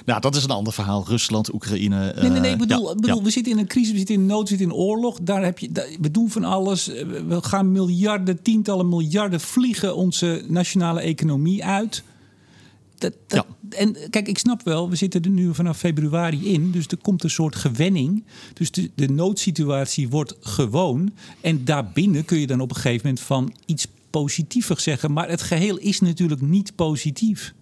nou, dat is een ander verhaal. Rusland, Oekraïne. Nee, nee, nee. Ik bedoel, ja, bedoel ja. we zitten in een crisis, we zitten in nood, we zitten in oorlog. Daar heb je, daar- we doen van alles. We gaan miljarden, tientallen miljarden vliegen onze nationale economie uit. Dat, dat- En kijk, ik snap wel, we zitten er nu vanaf februari in. Dus er komt een soort gewenning. Dus de, noodsituatie wordt gewoon. En daarbinnen kun je dan op een gegeven moment van iets positiever zeggen. Maar het geheel is natuurlijk niet positief.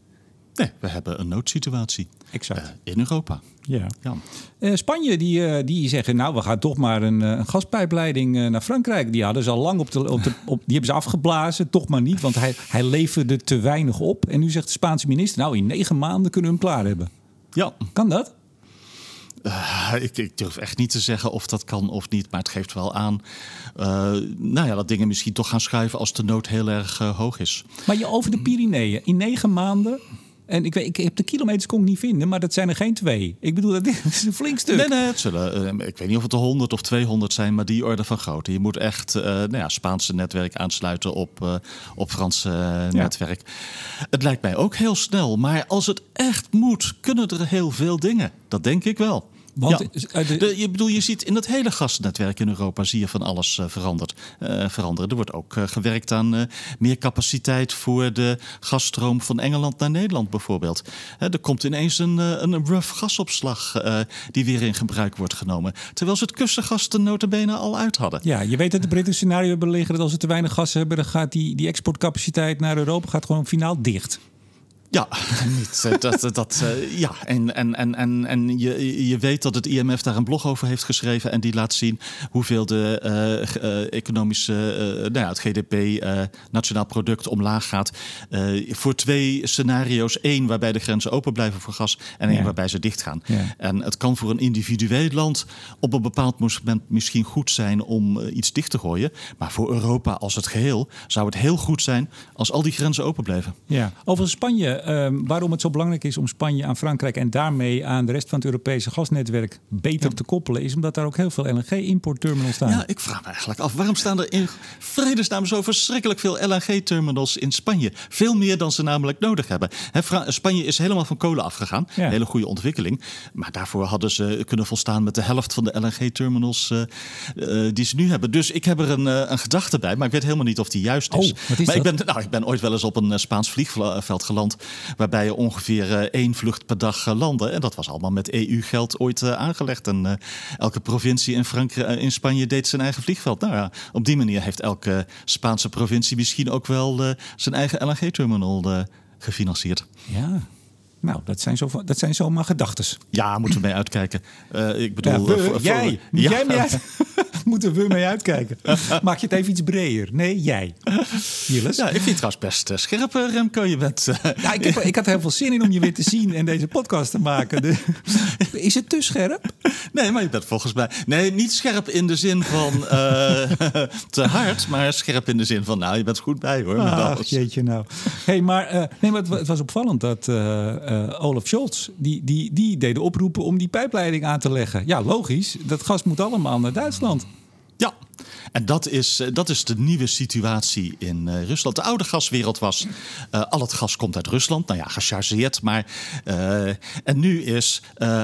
Nee, we hebben een noodsituatie Exact. eh, in Europa. ja. Ja. Eh, Spanje, die, eh, die zeggen, nou, we gaan toch maar een, een gaspijpleiding naar Frankrijk. Die hadden ze al lang op de, op de op, die hebben ze afgeblazen, toch maar niet, want hij, hij leverde te weinig op. En nu zegt de Spaanse minister, nou, in negen maanden kunnen we hem klaar hebben. ja, Kan dat? Ik, ik durf echt niet te zeggen of dat kan of niet, maar het geeft wel aan nou ja, dat dingen misschien toch gaan schuiven als de nood heel erg hoog is. Maar je over de Pyreneeën, in negen maanden. En ik, weet, ik heb de kilometers kon ik niet vinden, maar dat zijn er geen twee. Ik bedoel, dat is een flink stuk. Nee, nee, het zullen, eh, ik weet niet of het er 100 of 200 zijn, maar die orde van grootte. Je moet echt eh nou ja, Spaanse netwerk aansluiten op, eh, op Franse netwerk. Het lijkt mij ook heel snel, maar als het echt moet, kunnen er heel veel dingen. Dat denk ik wel. Want, Ja. eh, de- je bedoel, je ziet in het hele gasnetwerk in Europa zie je van alles eh, veranderd, eh, veranderen. Er wordt ook gewerkt aan meer capaciteit voor de gasstroom van Engeland naar Nederland bijvoorbeeld. Er komt ineens een, een rough gasopslag die weer in gebruik wordt genomen. Terwijl ze het kussengas de notabene al uit hadden. Ja, je weet dat de Britten scenario hebben liggen dat als ze te weinig gas hebben, dan gaat die, die exportcapaciteit naar Europa gaat gewoon finaal dicht. Ja, niet, eh, dat, dat, dat, eh, ja. en, en, en, en, en je, je weet dat het IMF daar een blog over heeft geschreven. En die laat zien hoeveel de eh, eh, economische, eh, nou ja, het GDP, eh, nationaal product, omlaag gaat. Eh, voor twee scenario's. één waarbij de grenzen open blijven voor gas. En één Ja. waarbij ze dicht gaan. Ja. En het kan voor een individueel land op een bepaald moment misschien goed zijn om eh, iets dicht te gooien. Maar voor Europa als het geheel zou het heel goed zijn als al die grenzen open blijven. Ja, over Spanje. Ehm, waarom het zo belangrijk is om Spanje aan Frankrijk en daarmee aan de rest van het Europese gasnetwerk beter te koppelen, is omdat daar ook heel veel LNG-importterminals staan. Ja, ik vraag me eigenlijk af, waarom staan er in vredesnaam zo verschrikkelijk veel LNG-terminals in Spanje? Veel meer dan ze namelijk nodig hebben. Spanje is helemaal van kolen afgegaan. Ja. Hele goede ontwikkeling. Maar daarvoor hadden ze kunnen volstaan met de helft van de LNG-terminals eh, eh, die ze nu hebben. Dus ik heb er een, eh, een gedachte bij, maar ik weet helemaal niet of die juist is. Oh, is maar ik ben, nou, ik ben ooit wel eens op een Spaans vliegveld geland, waarbij je ongeveer eh, één vlucht per dag eh, landde. En dat was allemaal met EU-geld ooit eh, aangelegd. En elke provincie in, Frankrijk, in Spanje deed zijn eigen vliegveld. Nou ja, op die manier heeft elke Spaanse provincie misschien ook wel zijn eigen LNG-terminal gefinancierd. Ja. Nou, dat zijn, zo, dat zijn zomaar gedachtes. Ja, moeten we mee uitkijken. Ik Ja, bedoel, we- voor- voor- jij, Ja. jij uit? moeten we mee uitkijken. Maak je het even iets breder? Nee, jij. Jilles? Ja, ik vind het trouwens best uh, scherp, uh, Remco. Je bent... Uh... Ja, ik, heb, ik had heel veel zin in om je weer te zien en deze podcast te maken. De, is het te scherp? Nee, maar je bent volgens mij... Nee, niet scherp in de zin van te hard, maar scherp in de zin van... Nou, je bent goed bij, hoor. Ach, jeetje nou. hey, maar, nee, maar het, het, was opvallend dat Olaf Scholz... Die, die, die deed de oproepen om die pijpleiding aan te leggen. Ja, logisch. Dat gas moet allemaal naar Duitsland. En dat is, eh, dat is de nieuwe situatie in uh, Rusland. De oude gaswereld was, uh, al het gas komt uit Rusland. Nou ja, gechargeerd, maar... Uh, en nu is,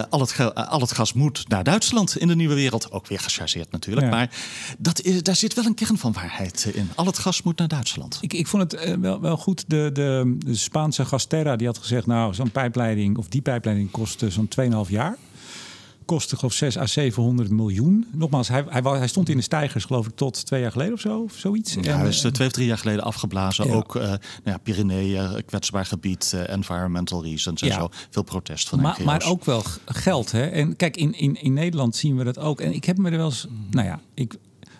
al, het al het gas moet naar Duitsland in de nieuwe wereld. Ook weer gechargeerd natuurlijk. Ja. Maar dat is, daar zit wel een kern van waarheid in. Al het gas moet naar Duitsland. Ik, ik vond het wel, wel goed. De, de, de Spaanse Gasterra die had gezegd... nou, zo'n pijpleiding of die pijpleiding kostte zo'n 2,5 jaar kostte geloof 6 à 700 miljoen. Nogmaals, hij, hij, hij, stond in de stijgers geloof ik tot twee jaar geleden of zo, of zoiets. Ja, en, hij is uh, twee of drie jaar geleden afgeblazen. Ja. Ook uh, nou ja, Pyreneeën, kwetsbaar gebied, uh, environmental reasons en ja. zo. Veel protest van maar, maar ook wel geld. Hè? En kijk, in, in, in Nederland zien we dat ook. En ik heb me er wel eens... Nou ja, ik,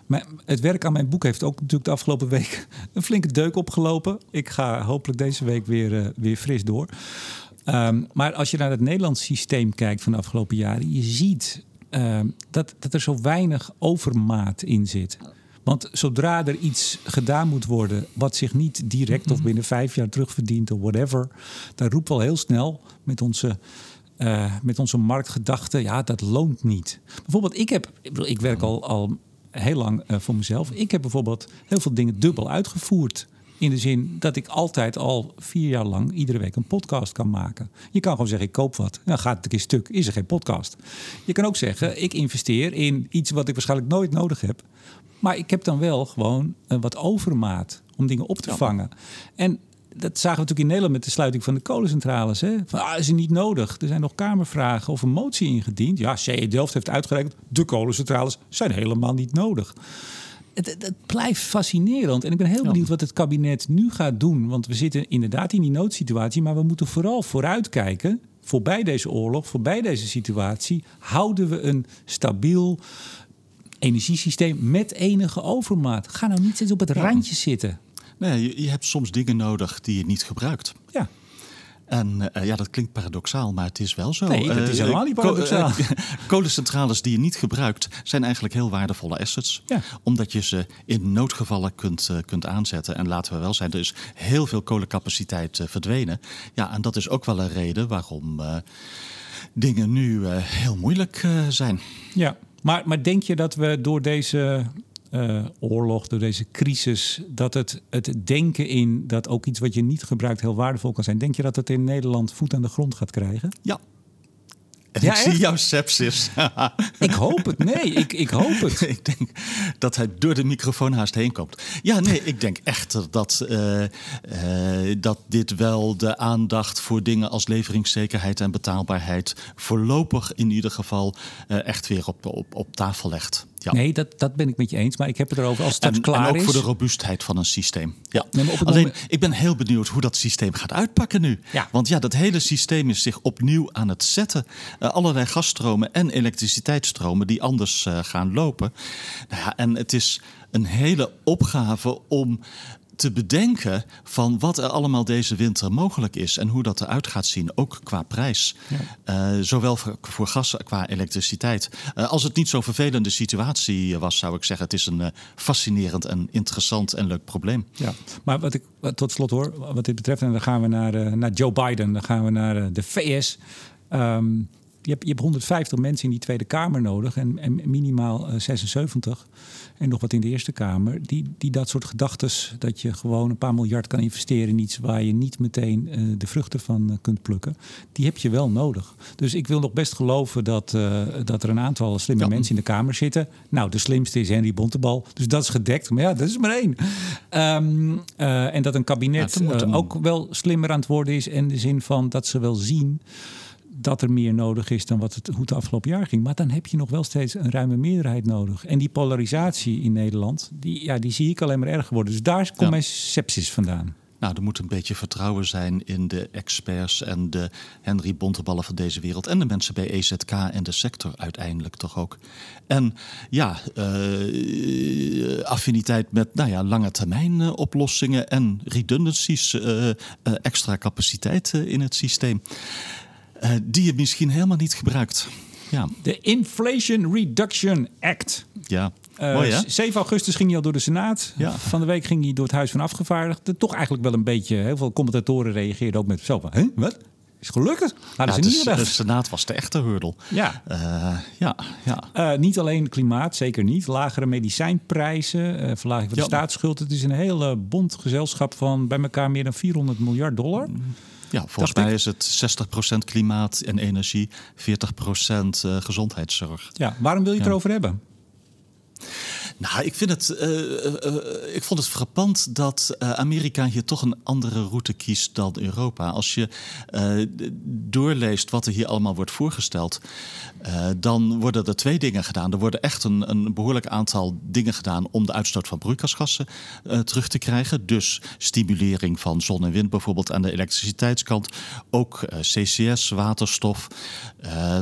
mijn, het werk aan mijn boek heeft ook natuurlijk de afgelopen week een flinke deuk opgelopen. Ik ga hopelijk deze week weer, weer fris door. Um, maar als je naar het Nederlands systeem kijkt van de afgelopen jaren, je ziet um, dat, dat er zo weinig overmaat in zit. Want zodra er iets gedaan moet worden wat zich niet direct of binnen vijf jaar terugverdient of whatever, dan roept wel heel snel met onze, uh, met onze marktgedachten, ja, dat loont niet. Bijvoorbeeld, ik heb, ik, bedoel, ik werk al, al heel lang uh, voor mezelf. Ik heb bijvoorbeeld heel veel dingen dubbel uitgevoerd. In de zin dat ik altijd al vier jaar lang iedere week een podcast kan maken. Je kan gewoon zeggen, ik koop wat. Dan gaat het een keer stuk, is er geen podcast. Je kan ook zeggen, ik investeer in iets wat ik waarschijnlijk nooit nodig heb. Maar ik heb dan wel gewoon wat overmaat om dingen op te vangen. En dat zagen we natuurlijk in Nederland met de sluiting van de kolencentrales. Hè? Van, ah, is er niet nodig. Er zijn nog kamervragen of een motie ingediend. Ja, CE Delft heeft uitgerekend, de kolencentrales zijn helemaal niet nodig het, het, blijft fascinerend. En ik ben heel benieuwd wat het kabinet nu gaat doen. Want we zitten inderdaad in die noodsituatie. Maar we moeten vooral vooruitkijken. Voorbij deze oorlog, voorbij deze situatie. Houden we een stabiel energiesysteem met enige overmaat. Ga nou niet steeds op het randje zitten. Nee, je, je hebt soms dingen nodig die je niet gebruikt. Ja. En uh, ja, dat klinkt paradoxaal, maar het is wel zo. Nee, dat is helemaal niet paradoxaal. Uh, kolencentrales die je niet gebruikt, zijn eigenlijk heel waardevolle assets. Ja. Omdat je ze in noodgevallen kunt, kunt aanzetten. En laten we wel zijn, er is heel veel kolencapaciteit verdwenen. Ja, en dat is ook wel een reden waarom dingen nu heel moeilijk zijn. Ja, maar, maar denk je dat we door deze uh, oorlog, door deze crisis, dat het, het denken in dat ook iets wat je niet gebruikt heel waardevol kan zijn. Denk je dat het in Nederland voet aan de grond gaat krijgen? Ja. En ja, ik echt? zie jouw sepsis. ik hoop het. Nee, ik, ik hoop het. ik denk dat hij door de microfoon haast heen komt. Ja, nee, ik denk echt dat, uh, uh, dat dit wel de aandacht voor dingen als leveringszekerheid en betaalbaarheid voorlopig in ieder geval uh, echt weer op, op, op tafel legt. Ja. Nee, dat, dat ben ik met je eens. Maar ik heb het erover als het en, klaar en ook is. voor de robuustheid van een systeem. Ja. Nee, Alleen, moment... ik ben heel benieuwd hoe dat systeem gaat uitpakken nu. Ja. Want ja, dat hele systeem is zich opnieuw aan het zetten. Uh, allerlei gasstromen en elektriciteitsstromen die anders uh, gaan lopen. Nou ja, en het is een hele opgave om te bedenken van wat er allemaal deze winter mogelijk is en hoe dat eruit gaat zien, ook qua prijs. Ja. Uh, zowel voor, voor, gas qua elektriciteit. Uh, als het niet zo'n vervelende situatie was, zou ik zeggen, het is een uh, fascinerend en interessant en leuk probleem. Ja, maar wat ik tot slot hoor, wat dit betreft, en dan gaan we naar, naar Joe Biden, dan gaan we naar de VS. Um, je hebt, je hebt 150 mensen in die Tweede Kamer nodig en, en minimaal uh, 76 en nog wat in de Eerste Kamer. Die, die dat soort gedachten, dat je gewoon een paar miljard kan investeren in iets waar je niet meteen uh, de vruchten van uh, kunt plukken, die heb je wel nodig. Dus ik wil nog best geloven dat, uh, dat er een aantal slimme ja. mensen in de Kamer zitten. Nou, de slimste is Henry Bontebal, dus dat is gedekt. Maar ja, dat is maar één. Um, en dat een kabinet ja, ook wel slimmer aan het worden is in de zin van dat ze wel zien dat er meer nodig is dan wat het, hoe het afgelopen jaar ging. Maar dan heb je nog wel steeds een ruime meerderheid nodig. En die polarisatie in Nederland, die, ja, die zie ik alleen maar erger worden. Dus daar komt ja. mijn sepsis vandaan. Nou, er moet een beetje vertrouwen zijn in de experts en de Henry Bonteballen van deze wereld. En de mensen bij EZK en de sector uiteindelijk toch ook. En ja, uh, affiniteit met nou ja, lange termijn uh, oplossingen en redundancies, uh, extra capaciteit in het systeem. Die je misschien helemaal niet gebruikt. Ja. De Inflation Reduction Act. Ja. Uh, Mooi, hè? 7 augustus ging hij al door de Senaat. Ja. Van de week ging hij door het Huis van Afgevaardigden. Toch eigenlijk wel een beetje... Heel veel commentatoren reageerden ook met van... Hè, wat? Is gelukkig? Ja, ze de. Senaat was de echte hurdel. Ja. Eh, ja, ja. Eh, niet alleen klimaat, zeker niet. Lagere medicijnprijzen, eh, verlaging van de Ja. staatsschuld. Het is een heel eh, bond gezelschap van bij elkaar meer dan 400 miljard dollar. Ja, volgens mij ik. is het 60% klimaat en energie, 40% eh, gezondheidszorg. Ja, waarom wil je het Ja. erover hebben? Nou, ik, vind het, eh, eh, eh, ik vond het frappant dat Amerika hier toch een andere route kiest dan Europa. Als je doorleest wat er hier allemaal wordt voorgesteld, dan worden er twee dingen gedaan. Er worden echt een, een behoorlijk aantal dingen gedaan om de uitstoot van broeikasgassen terug te krijgen. Dus stimulering van zon en wind bijvoorbeeld aan de elektriciteitskant. Ook CCS, waterstof.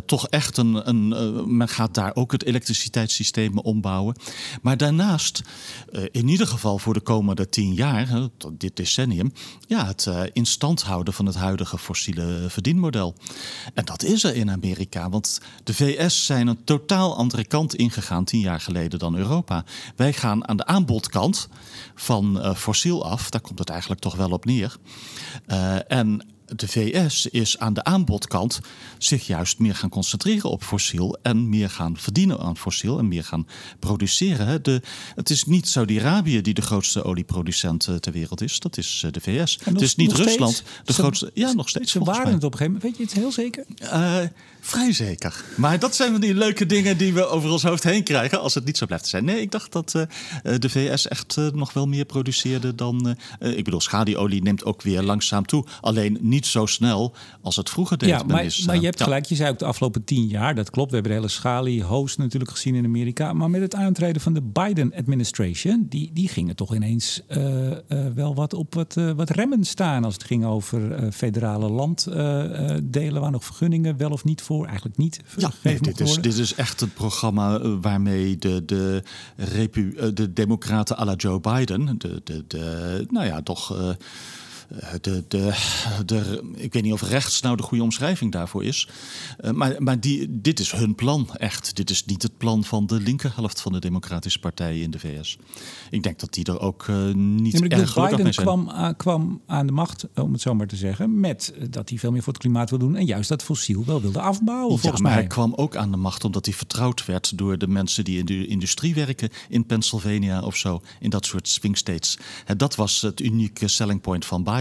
Toch echt een, een men gaat daar ook het elektriciteitssysteem ombouwen. Maar daarnaast, eh, in ieder geval voor de komende tien jaar, dit decennium, ja, het eh, in stand houden van het huidige fossiele verdienmodel. En dat is er in Amerika, want de VS zijn een totaal andere kant ingegaan tien jaar geleden dan Europa. Wij gaan aan de aanbodkant van eh, fossiel af, daar komt het eigenlijk toch wel op neer. En de VS is aan de aanbodkant zich juist meer gaan concentreren op fossiel en meer gaan verdienen aan fossiel en meer gaan produceren. De, het is niet Saudi-Arabië die de grootste olieproducent eh, ter wereld is, dat is eh, de VS. En het is niet steeds? Rusland de Ze- grootste. Ja, nog steeds. Ze waren mij. het op een gegeven moment. Weet je het heel zeker? Eh, vrij zeker. Maar dat zijn van die leuke dingen die we over ons hoofd heen krijgen als het niet zo blijft zijn. Nee, ik dacht dat eh, eh, de VS echt eh, nog wel meer produceerde dan. ik bedoel, schadiolie neemt ook weer langzaam toe. Alleen niet zo snel als het vroeger deed. Ja, maar, is, maar je hebt ja. gelijk. Je zei ook de afgelopen tien jaar, dat klopt. We hebben de hele Schali-host natuurlijk gezien in Amerika. Maar met het aantreden van de Biden-administration, die, die gingen toch ineens wel wat op wat, wat remmen staan. Als het ging over federale landdelen, waar nog vergunningen wel of niet voor, eigenlijk niet Ja, nee, dit, is, dit is echt het programma eh, waarmee de, de, repu, eh, de Democraten à la Joe Biden, de, de, de, nou ja, toch. eh, de, de, de, ik weet niet of rechts nou de goede omschrijving daarvoor is. Eh, maar maar die, dit is hun plan, echt. Dit is niet het plan van de linkerhelft van de Democratische Partij in de VS. Ik denk dat die er ook eh, niet Ja, erg gelukkig Biden kwam, aan- kwam aan de macht, om het zo maar te zeggen, met dat hij veel meer voor het klimaat wil doen en juist dat fossiel wel wilde afbouwen, Ja, volgens maar mij. hij kwam ook aan de macht omdat hij vertrouwd werd door de mensen die in de industrie werken in Pennsylvania of zo, in dat soort swing states. Dat was het unieke selling point van Biden.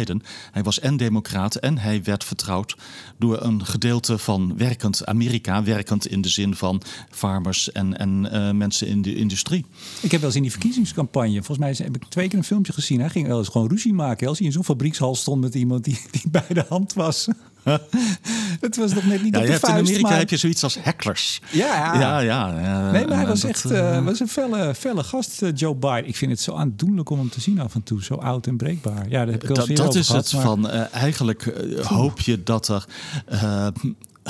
Hij was en democraat en hij werd vertrouwd door een gedeelte van werkend Amerika, werkend in de zin van farmers en, en eh, mensen in de industrie. Ik heb wel eens in die verkiezingscampagne, volgens mij heb ik twee keer een filmpje gezien. Hij ging wel eens gewoon ruzie maken. Als hij in zo'n fabriekshal stond met iemand die, die bij de hand was. Het was nog net niet Ja, op de in Amerika maar- heb je zoiets als hecklers. Ja, Ja, ja. ja, Nee, maar hij was dat, echt eh, eh, was een felle, felle gast, eh, Joe Biden. Ik vind het zo aandoenlijk om hem te zien af en toe. Zo oud en breekbaar. Ja, daar heb ik Dat, dat is gehad, het maar- van eigenlijk hoop je dat er.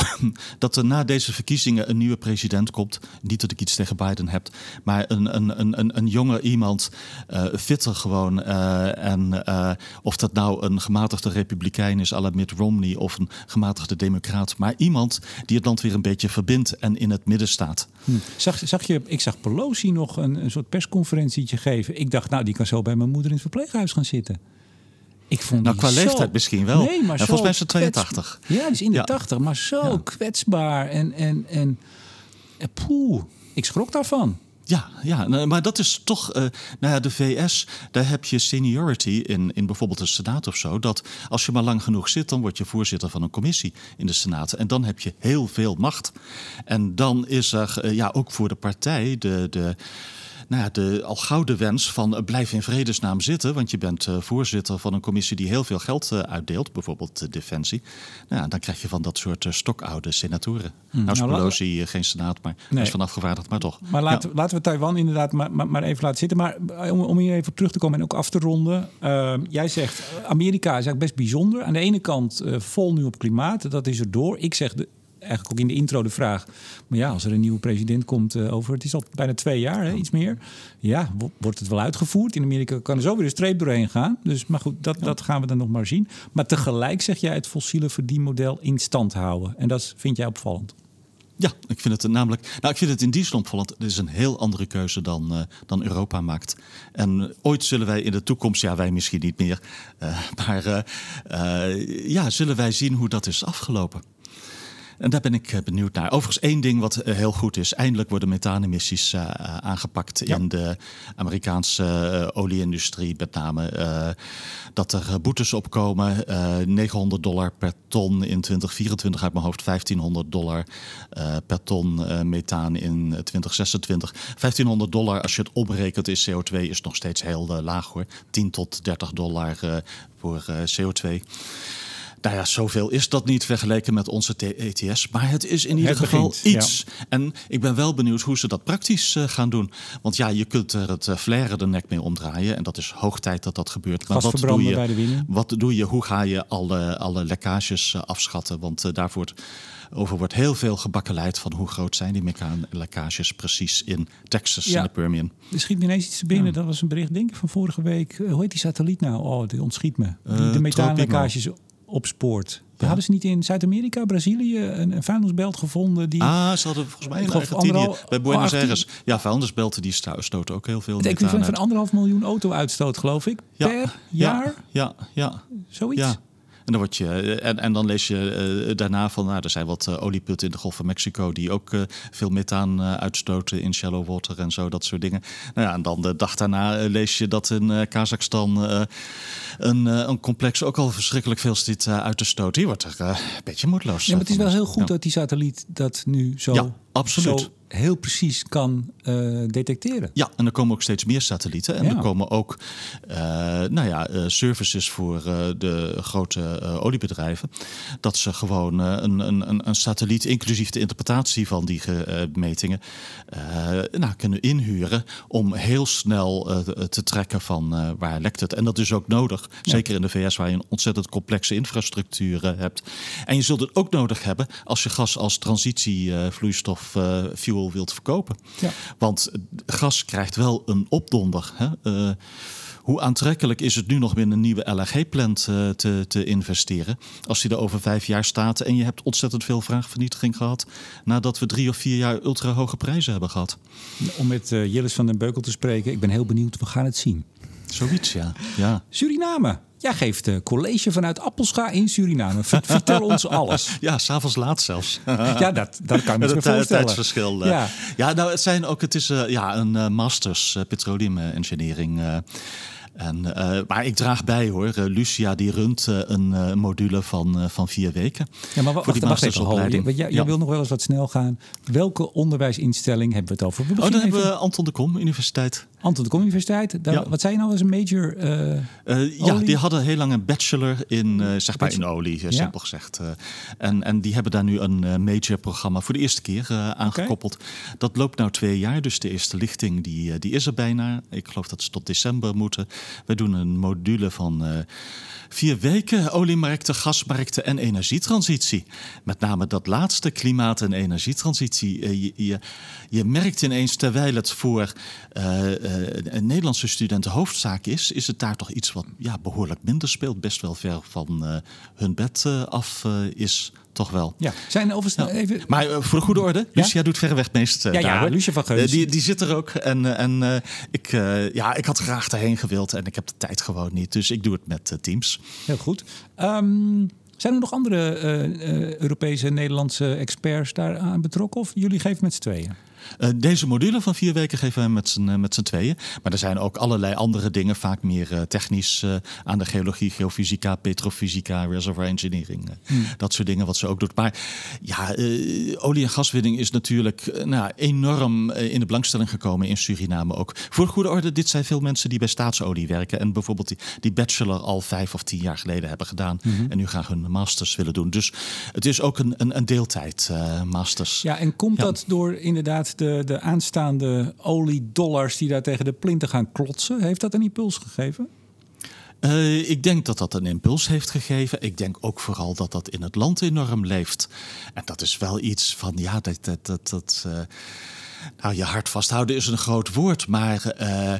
dat er na deze verkiezingen een nieuwe president komt. Niet dat ik iets tegen Biden heb, maar een, een, een, een, een jonge iemand, eh, fitter gewoon. eh, en eh, of dat nou een gematigde republikein is, à la Romney, of een gematigde democraat. Maar iemand die het land weer een beetje verbindt en in het midden staat. Hm. Zag, zag je, ik zag Pelosi nog een, een soort persconferentietje geven. Ik dacht, nou, die kan zo bij mijn moeder in het verpleeghuis gaan zitten. Ik vond Nou, qua zo- leeftijd misschien wel. Nee, maar zo volgens mij is ze kwets- 82. Ja, die is in de Ja. 80, maar zo Ja. kwetsbaar. En, en, en, en poeh, ik schrok daarvan. Ja, ja, nou, maar dat is toch, eh, nou ja, de VS, daar heb je seniority in, in bijvoorbeeld de Senaat of zo. Dat als je maar lang genoeg zit, dan word je voorzitter van een commissie in de Senaat. En dan heb je heel veel macht. En dan is er, eh, ja, ook voor de partij, de, de, nou ja, de al gouden wens van blijf in vredesnaam zitten. Want je bent voorzitter van een commissie die heel veel geld uitdeelt. Bijvoorbeeld Defensie. Nou ja, dan krijg je van dat soort stokoude senatoren. Hmm. Nou nou, Pelosi geen senaat, maar nee. is van afgevaardigd, maar toch. Maar laten, laten we Taiwan inderdaad maar, maar, even laten zitten. Maar om, om hier even terug te komen en ook af te ronden. jij zegt, Amerika is eigenlijk best bijzonder. Aan de ene kant vol nu op klimaat. Dat is er door. Ik zeg de, eigenlijk ook in de intro de vraag. Maar ja, als er een nieuwe president komt uh, over, het is al bijna twee jaar, hè, iets meer. Ja, wordt het wel uitgevoerd? In Amerika kan er zo weer een streep doorheen gaan. Dus, maar goed, dat, dat gaan we dan nog maar zien. Maar tegelijk zeg jij het fossiele verdienmodel in stand houden. En dat vind jij opvallend. Ja, ik vind het namelijk. Nou, ik vind het in die zin opvallend. Het is een heel andere keuze dan, uh, dan Europa maakt. En ooit zullen wij in de toekomst, ja, wij misschien niet meer, uh, maar ja, zullen wij zien hoe dat is afgelopen. En daar ben ik eh, benieuwd naar. Overigens één ding wat eh, heel goed is. Eindelijk worden methaanemissies uh, aangepakt in de Amerikaanse olieindustrie. Met name dat er boetes opkomen. 900 dollar per ton in 2024 uit mijn hoofd. 1500 dollar per ton methaan in 2026. 1500 dollar als je het omrekent in CO2 is nog steeds heel laag hoor. 10 tot 30 dollar voor CO2. Nou ja, zoveel is dat niet vergeleken met onze ETS. Maar het is in ieder geval iets. En ik ben wel benieuwd hoe ze dat praktisch uh, gaan doen. Want ja, je kunt er het uh, flaren de nek mee omdraaien. En dat is hoog tijd dat dat gebeurt. Maar wat doe, je, wat doe je? Hoe ga je alle, alle lekkages uh, afschatten? Want daarvoor over wordt heel veel gebakkeleid van hoe groot zijn die lekkages precies in Texas ja. en de Permian. Er schiet me ineens iets binnen. Dat was een bericht, denk ik, van vorige week. hoe heet die satelliet nou? Oh, die ontschiet me. Die, de methaanlekkages opspoort. Ja. Hadden ze niet in Zuid-Amerika, Brazilië een, een vuilnisbelt gevonden? Die, ah, ze hadden volgens mij in Argentinië, bij Buenos Aires. Ja, vuilnisbelten die stoten ook heel veel Het equivalent van anderhalf miljoen auto-uitstoot, geloof ik, ja. per jaar? Ja, ja. Zoiets? Dan, word je, eh, en, en dan lees je uh, daarna van, nou, er zijn wat uh, olieputten in de Golf van Mexico die ook veel methaan uitstoten in shallow water en zo, dat soort dingen. Nou ja, en dan de dag daarna lees je dat in Kazachstan een, een complex ook al verschrikkelijk veel zit uit te stoten. Die wordt er een beetje moedeloos. Ja, maar het is wel heel goed dat die satelliet dat nu zo, ja, absoluut. zo heel precies kan uh, detecteren. Ja, en er komen ook steeds meer satellieten. En er komen ook uh, nou ja, uh, services voor de grote oliebedrijven. Dat ze gewoon een, een, een satelliet, inclusief de interpretatie van die metingen, nou, kunnen inhuren om heel snel te trekken van waar lekt het. En dat is ook nodig, zeker in de VS waar je een ontzettend complexe infrastructuur hebt. En je zult het ook nodig hebben als je gas als transitievloeistof fuel wilt verkopen. Ja. Want gas krijgt wel een opdonder. Hè? Uh, hoe aantrekkelijk is het nu nog met een nieuwe LNG-plant uh, eh, te, te, investeren? Als die er over vijf jaar staat en je hebt ontzettend veel vraagvernietiging gehad... nadat we drie of vier jaar ultra hoge prijzen hebben gehad. Om met uh, Jillis van den Beukel te spreken, ik ben heel benieuwd, we gaan het zien. Zoiets, ja. ja. Suriname. Jij geeft uh, college vanuit Appelscha in Suriname. Vertel ons alles. Ja, s'avonds laat zelfs. ja, dat, dat kan ik me voorstellen. tijdsverschil. Uh. Ja. ja, nou, het zijn ook, het is uh, ja, een masters petroleum engineering. En, uh, maar ik draag bij hoor. Uh, Lucia die runt uh, een module van, van vier weken. Ja, maar wacht, wacht even, jij, ja. wil nog wel eens wat snel gaan. Welke onderwijsinstelling hebben we het over? We oh, dan hebben we Anton de Kom Universiteit. Anton de Kom Universiteit. Daar, ja. Wat zei je nou als een major? ja, die hadden heel lang een bachelor in, zeg maar in olie, simpel gezegd. en, en die hebben daar nu een major programma voor de eerste keer aangekoppeld. Okay. Dat loopt nou twee jaar, dus de eerste lichting die, die is er bijna. Ik geloof dat ze tot december moeten. We doen een module van uh, vier weken oliemarkten, gasmarkten en energietransitie. Met name dat laatste, klimaat- en energietransitie. Uh, je, je, merkt ineens, terwijl het voor uh, een Nederlandse studenten hoofdzaak is, is het daar toch iets wat ja, behoorlijk minder speelt, best wel ver van hun bed af is toch wel. Ja, zijn overigens ja. even... Maar uh, voor de goede orde, Lucia doet verreweg meest uh, ja, ja, Lucia van Geus. Uh, die, die zit er ook. En, en ik, ja, ik had graag erheen gewild en ik heb de tijd gewoon niet. Dus ik doe het met Teams. Heel goed. Um, zijn er nog andere Europese en Nederlandse experts daaraan betrokken? Of jullie geven met z'n tweeën? Uh, deze module van vier weken geven wij met z'n, met z'n tweeën. Maar er zijn ook allerlei andere dingen, vaak meer uh, technisch uh, aan de geologie, geofysica, petrofysica, reservoir engineering. Hmm. Dat soort dingen wat ze ook doet. Maar ja, olie- en gaswinning is natuurlijk nou, enorm in de belangstelling gekomen in Suriname ook. Voor de goede orde, dit zijn veel mensen die bij staatsolie werken. En bijvoorbeeld die, die bachelor al vijf of tien jaar geleden hebben gedaan. Mm-hmm. En nu graag hun masters willen doen. Dus het is ook een, een, een deeltijd masters. Ja, en komt dat door inderdaad de, de aanstaande oliedollars die daar tegen de plinten gaan klotsen? Heeft dat een impuls gegeven? Uh, ik denk dat dat een impuls heeft gegeven. Ik denk ook vooral dat dat in het land enorm leeft. En dat is wel iets van, ja, dat. dat, dat, dat uh, nou, je hart vasthouden is een groot woord, maar. Uh,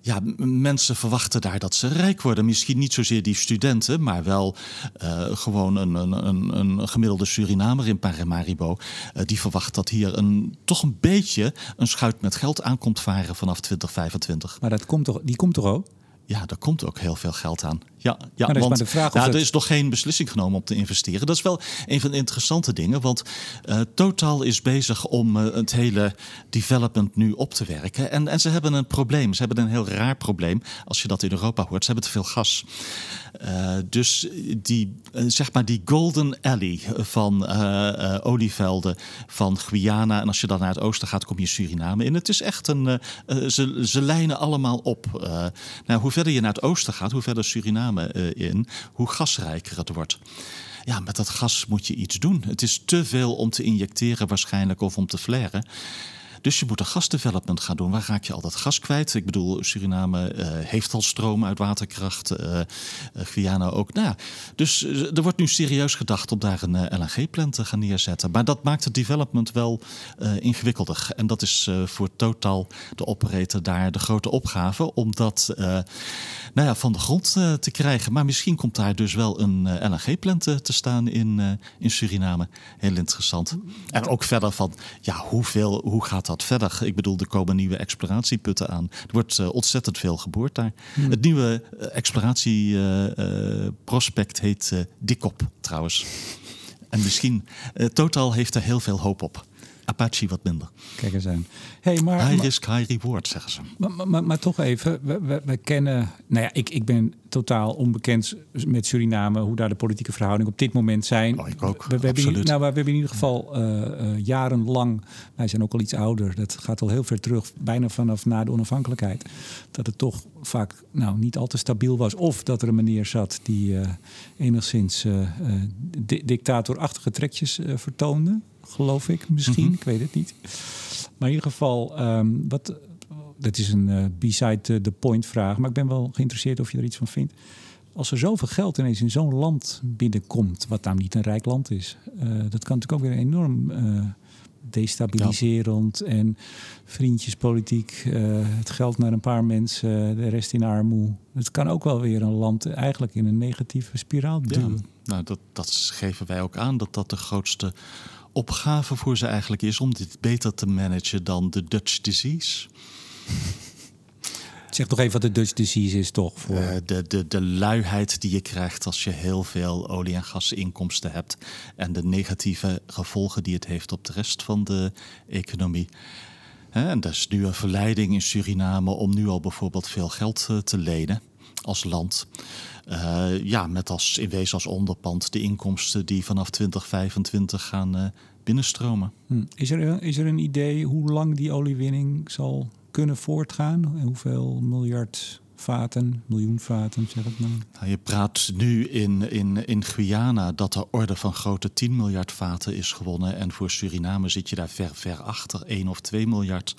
ja, mensen verwachten daar dat ze rijk worden. Misschien niet zozeer die studenten, maar wel uh, gewoon een, een, een, gemiddelde Surinamer in Paramaribo. Uh, die verwacht dat hier een, toch een beetje een schuit met geld aankomt varen vanaf 2025. Maar dat komt toch, die komt toch ook? Ja, daar komt ook heel veel geld aan. Ja, ja maar want, de vraag nou, er is nog geen beslissing genomen om te investeren. Dat is wel een van de interessante dingen. Want uh, Total is bezig om uh, het hele development nu op te werken. En, en ze hebben een probleem. Ze hebben een heel raar probleem. Als je dat in Europa hoort. Ze hebben te veel gas. Uh, dus die, zeg maar die Golden Alley van olievelden van Guyana. En als je dan naar het oosten gaat, kom je Suriname in. Het is echt een. ze, ze lijnen allemaal op. nou, hoe verder je naar het oosten gaat, hoe verder Suriname uh, in, hoe gasrijker het wordt. Ja, met dat gas moet je iets doen. Het is te veel om te injecteren waarschijnlijk of om te flaren. Dus je moet een gasdevelopment gaan doen. Waar raak je al dat gas kwijt? Ik bedoel, Suriname uh, heeft al stroom uit waterkracht. Uh, Guyana ook. Nou, dus er wordt nu serieus gedacht om daar een LNG-plant te gaan neerzetten. Maar dat maakt het development wel ingewikkelder. En dat is voor Total, de operator, daar de grote opgave. Om dat nou ja, van de grond te krijgen. Maar misschien komt daar dus wel een LNG-plant te staan in, in Suriname. Heel interessant. En ook verder van, ja, hoeveel, hoe gaat dat verder? Ik bedoel, er komen nieuwe exploratieputten aan. Er wordt ontzettend veel geboord daar. Hmm. Het nieuwe exploratieprospect heet Dikop trouwens. En misschien, Total heeft er heel veel hoop op. Apache wat minder. Kijk eens aan. Hey, maar, high risk, high reward, zeggen ze. Maar, maar, maar toch even, we, we, kennen... Nou ja, ik, ik ben totaal onbekend met Suriname... hoe daar de politieke verhoudingen op dit moment zijn. Oh, ik ook, we, we Hebben, nou, we hebben in ieder geval uh, uh, jarenlang... Wij zijn ook al iets ouder. Dat gaat al heel ver terug, bijna vanaf na de onafhankelijkheid. Dat het toch vaak nou, niet al te stabiel was. Of dat er een meneer zat die uh, enigszins dictatorachtige trekjes vertoonde geloof ik misschien. Mhm. Ik weet het niet. Maar in ieder geval, um, wat, dat is een uh, beside the point vraag. Maar ik ben wel geïnteresseerd of je er iets van vindt. Als er zoveel geld ineens in zo'n land binnenkomt, wat nou niet een rijk land is, uh, dat kan natuurlijk ook weer enorm uh, destabiliserend en vriendjespolitiek. het geld naar een paar mensen, de rest in armoede. Het kan ook wel weer een land eigenlijk in een negatieve spiraal duwen. Ja, nou, dat, dat geven wij ook aan, dat dat de grootste opgave voor ze eigenlijk is om dit beter te managen dan de Dutch disease. Zeg nog even wat de Dutch disease is, toch? Voor... Uh, de, de, de luiheid die je krijgt als je heel veel olie- en gasinkomsten hebt. En de negatieve gevolgen die het heeft op de rest van de economie. En dat is nu een verleiding in Suriname om nu al bijvoorbeeld veel geld eh, te lenen als land. Uh, ja, met als in wezen als onderpand de inkomsten die vanaf 2025 gaan uh, binnenstromen. Hm. Is, er, is er een idee hoe lang die oliewinning zal kunnen voortgaan? En hoeveel miljard vaten, miljoen vaten, zeg het maar. Nou, je praat nu in, in, in Guyana dat de orde van grote 10 miljard vaten is gewonnen. En voor Suriname zit je daar ver, ver achter, 1 of 2 miljard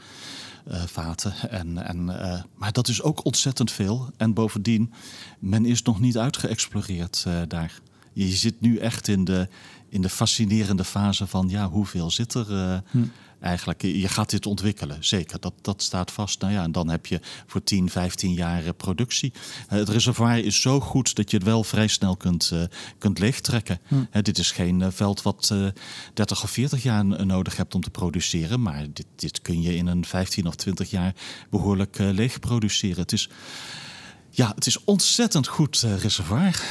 vaten. En, en, uh, maar dat is ook ontzettend veel. En bovendien, men is nog niet uitgeëxploreerd uh, daar. Je zit nu echt in de, in de fascinerende fase van ja, hoeveel zit er hm eigenlijk. Je gaat dit ontwikkelen, zeker. Dat, dat staat vast. Nou ja, en dan heb je voor 10, 15 jaar productie. Eh, het reservoir is zo goed dat je het wel vrij snel kunt, uh, kunt leegtrekken. Hm. dit is geen veld wat uh, 30 of 40 jaar nodig hebt om te produceren. Maar dit, dit kun je in een 15 of 20 jaar behoorlijk leeg produceren. Het is, ja, het is ontzettend goed reservoir.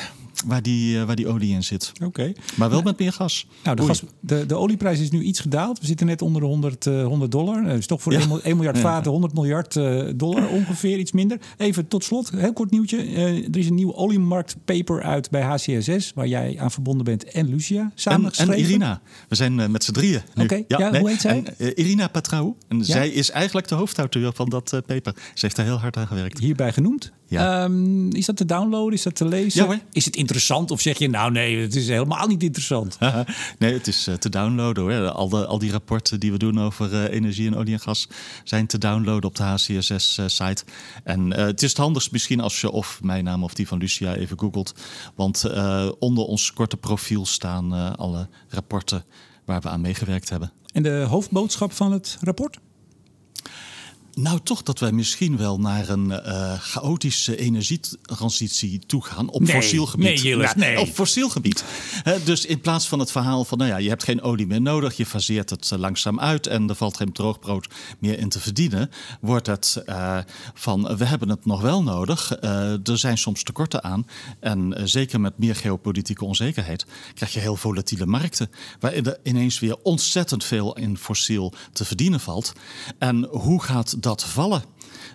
Waar, die, eh, waar die olie in zit. Oké. Maar wel met meer gas. Nou, de, gas, de, de olieprijs is nu iets gedaald. We zitten net onder de 100, eh, 100 dollar. Dat is toch voor Ja. 1, mil- 1 miljard Ja. vaten 100 miljard eh, dollar ongeveer, iets minder. Even tot slot, heel kort nieuwtje. Eh, er is een nieuw oliemarktpaper uit bij HCSS, waar jij aan verbonden bent en Lucia. Samen En, en. Irina. We zijn eh, met z'n drieën. Oké, ja, hoe heet zij? En, eh, Irina Patrou. En zij is eigenlijk de hoofdauteur van dat eh, paper. Ze heeft er heel hard aan gewerkt. Hierbij genoemd. Ja. Ehm, is dat te downloaden? Is dat te lezen? Ja, hoor. is het interessant? Of zeg je, nou nee, het is helemaal niet interessant. nee, het is eh, te downloaden hoor. Al, de, al die rapporten die we doen over eh, energie en olie en gas zijn te downloaden op de HCSS-site. en eh, het is het handigst misschien als je of mijn naam of die van Lucia even googelt. Want onder ons korte profiel staan alle rapporten waar we aan meegewerkt hebben. En de hoofdboodschap van het rapport? Nou, toch dat wij misschien wel naar een eh, chaotische energietransitie toe gaan op Nee, fossiel gebied. nee, nee. Op fossiel gebied. Dus in plaats van het verhaal van, nou ja, je hebt geen olie meer nodig, je faseert het eh, langzaam uit en er valt geen droogbrood meer in te verdienen, wordt het eh, van, we hebben het nog wel nodig, er zijn soms tekorten aan en zeker met meer geopolitieke onzekerheid krijg je heel volatiele markten, waarin er ineens weer ontzettend veel in fossiel te verdienen valt. En hoe gaat dat vallen?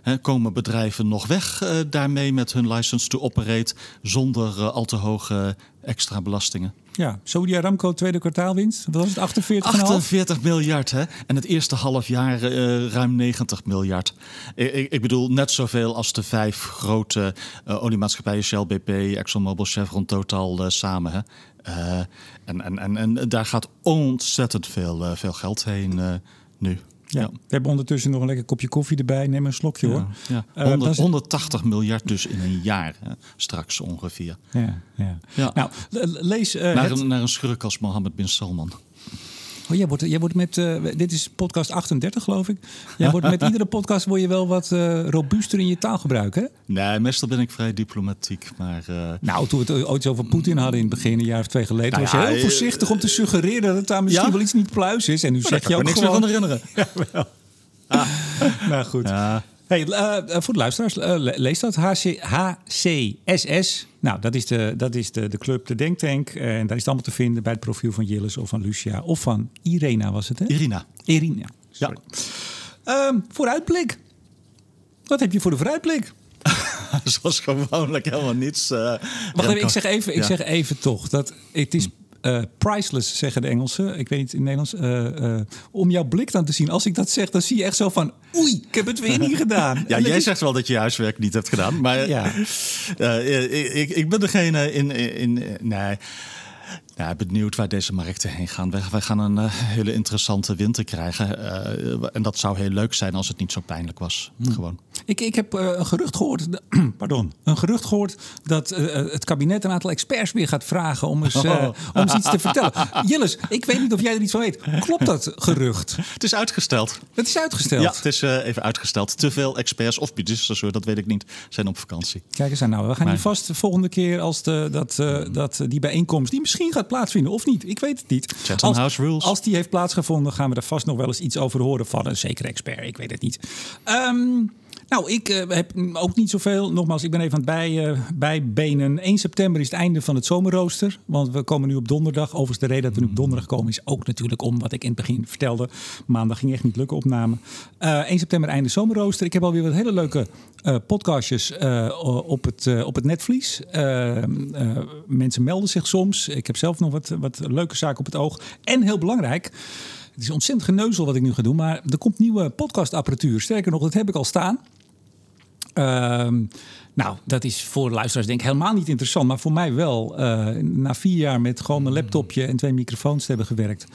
Hè, komen bedrijven nog weg eh, daarmee met hun license to operate zonder eh, al te hoge extra belastingen? Ja, Saudi Aramco tweede kwartaalwinst. Wat was het? 48,5? 48 miljard, hè? En het eerste half jaar eh, ruim 90 miljard. Ik, ik, bedoel, net zoveel als de vijf grote eh, oliemaatschappijen... Shell, BP, ExxonMobil, Chevron, Total eh, samen, hè? Eh, en, en, en, en daar gaat ontzettend veel, eh, veel geld heen eh, nu. Ja. We hebben ondertussen nog een lekker kopje koffie erbij. Neem een slokje hoor. Ja. Eh, 100 dan is- 180 miljard dus in een jaar, hè? straks ongeveer. Ja, ja. Nou, le- lees. eh, Naar het- een, naar een schurk als Mohammed bin Salman. Oh, jij wordt, jij wordt met. eh, dit is podcast 38, geloof ik. Jij wordt met iedere podcast word je wel wat eh, robuuster in je taalgebruik, hè? Nee, meestal ben ik vrij diplomatiek, maar... eh, Nou, toen we het ooit over Poetin hadden in het begin, een jaar of twee geleden, Nou was je ja, heel voorzichtig om te suggereren dat het daar misschien ja? wel iets niet pluis is. En nu daar zeg je ik ook me niks meer gewoon. van herinneren. Nou goed. Ja. Hey, voor de luisteraars, le- lees dat. HC, HCSS. Nou, dat is, de, dat is de, de club, de Denktank. En daar is het allemaal te vinden bij het profiel van Jillis of van Lucia. Of van Irena was het, hè? Irina. Irina. Sorry. Ehm, vooruitblik. Wat heb je voor de vooruitblik? Zoals gewoonlijk helemaal niets. eh, Wacht even, ik zeg even, ik Ja. zeg even toch dat het is eh, priceless, zeggen de Engelsen. Ik weet niet in Nederlands. eh, eh, om jouw blik dan te zien. Als ik dat zeg, dan zie je echt zo van... Oei, ik heb het weer niet gedaan. Ja, jij is- zegt wel dat je huiswerk niet hebt gedaan. Maar Ja. ik, ik ben degene in. in, in nee. Ja, benieuwd waar deze markten heen gaan. Wij, wij gaan een eh, hele interessante winter krijgen. eh, en dat zou heel leuk zijn als het niet zo pijnlijk was. Hmm. Gewoon. Ik, ik heb eh, een gerucht gehoord. pardon. Een gerucht gehoord dat het kabinet een aantal experts weer gaat vragen om eens, Oh. om eens iets te vertellen. Jillis, ik weet niet of jij er iets van weet. Klopt dat gerucht? Het is uitgesteld. Het is uitgesteld. Ja, het is even uitgesteld. Te veel experts of hoor, dat weet ik niet, zijn op vakantie. Kijk eens aan nou. We gaan hier Maar- vast de volgende keer als de, dat, dat, die bijeenkomst... die misschien gaat plaatsvinden of niet. Ik weet het niet. Chatham als, House rules. Als die heeft plaatsgevonden... gaan we er vast nog wel eens iets over horen van een zekere expert. Ik weet het niet. Ehm, nou, ik eh, heb ook niet zoveel. Nogmaals, ik ben even aan het bij, eh, bijbenen. 1 september is het einde van het zomerrooster. Want we komen nu op donderdag. Overigens, de reden dat we nu op donderdag komen... is ook natuurlijk om wat ik in het begin vertelde. Maandag ging echt niet lukken opname. Eh 1 september einde zomerrooster. Ik heb alweer wat hele leuke podcastjes op, het, op het netvlies. Mensen melden zich soms. Ik heb zelf nog wat, wat leuke zaken op het oog. En heel belangrijk... Het is ontzettend geneuzel wat ik nu ga doen, maar er komt nieuwe podcastapparatuur. Sterker nog, dat heb ik al staan. Ehm, nou, dat is voor luisteraars denk ik helemaal niet interessant. Maar voor mij wel. Eh, na vier jaar met gewoon mijn laptopje en twee microfoons te hebben gewerkt...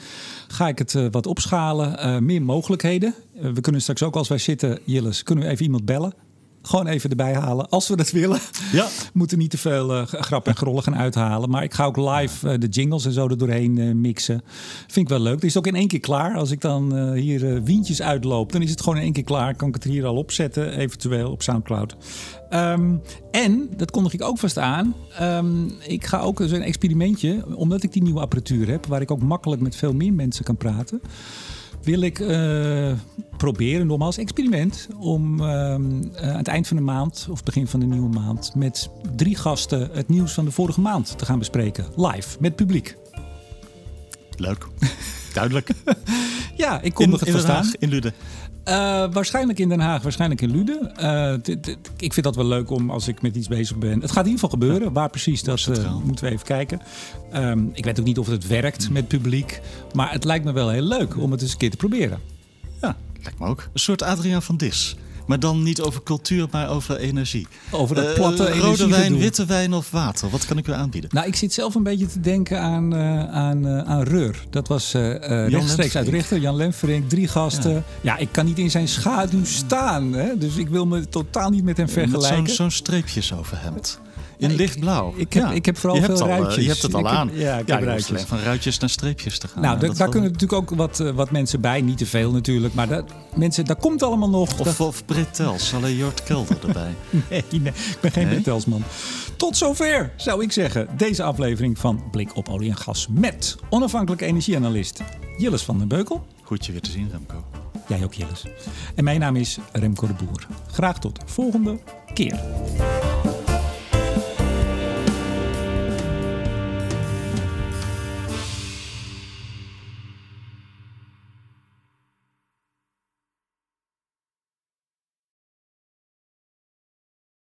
ga ik het eh, wat opschalen. Eh, meer mogelijkheden. We kunnen straks ook als wij zitten, Jillis... kunnen we even iemand bellen. Gewoon even erbij halen, als we dat willen. Ja. We moeten niet te veel eh, grap en grollen gaan uithalen. Maar ik ga ook live eh, de jingles en zo er doorheen eh, mixen. Vind ik wel leuk. Het is ook in één keer klaar. Als ik dan hier wientjes uitloop, dan is het gewoon in één keer klaar. Kan ik het hier al opzetten, eventueel op Soundcloud. Ehm, en, dat kondig ik ook vast aan. ehm, ik ga ook zo'n experimentje, omdat ik die nieuwe apparatuur heb, waar ik ook makkelijk met veel meer mensen kan praten wil ik eh, proberen, nogmaals experiment, om ehm, eh, aan het eind van de maand of begin van de nieuwe maand met drie gasten het nieuws van de vorige maand te gaan bespreken. Live, met publiek. Leuk. Duidelijk. Ja, ik kom in, het verstaan. In Luden. Eh, waarschijnlijk in Den Haag, waarschijnlijk in Luden. Eh, ik vind dat wel leuk om als ik met iets bezig ben. Het gaat in ieder geval gebeuren. Waar precies, dat eh, moeten we even kijken. Ehm, ik weet ook niet of het werkt met publiek. Maar het lijkt me wel heel leuk om het eens een keer te proberen. Ja, lijkt me ook. Een soort Adriaan van Dis. Maar dan niet over cultuur, maar over energie. Over dat Eh, platte Rode energiegedoe. wijn, witte wijn of water? Wat kan ik u aanbieden? Nou, ik zit zelf een beetje te denken aan, eh, aan, eh, aan Reur. Dat was rechtstreeks uit. Richter. Jan Lemferink, drie gasten. Ja. ik kan niet in zijn schaduw staan. Hè? Dus ik wil me totaal niet met hem Met vergelijken. zo'n zo'n streepjes overhemd. In lichtblauw. ik heb- ik heb vooral je veel al, eh, ruitjes. Je hebt het al heb- aan. ja, ik heb ruitjes. van ruitjes naar streepjes te gaan. Nou, daar wel. kunnen natuurlijk ook wat, eh, wat mensen bij. Niet te veel natuurlijk. Maar dat, mensen, dat komt allemaal nog. Dat- Of, of Bretels, alleen Jort Kelder erbij. Nee, nee, ik ben geen Nee? Bertelsman. Tot zover, zou ik zeggen, deze aflevering van Blik op Olie en Gas met onafhankelijke energieanalist Jilles van den Beukel. Goed je weer te zien, Remco. Jij ook, Jilles. En mijn naam is Remco de Boer. Graag tot volgende keer.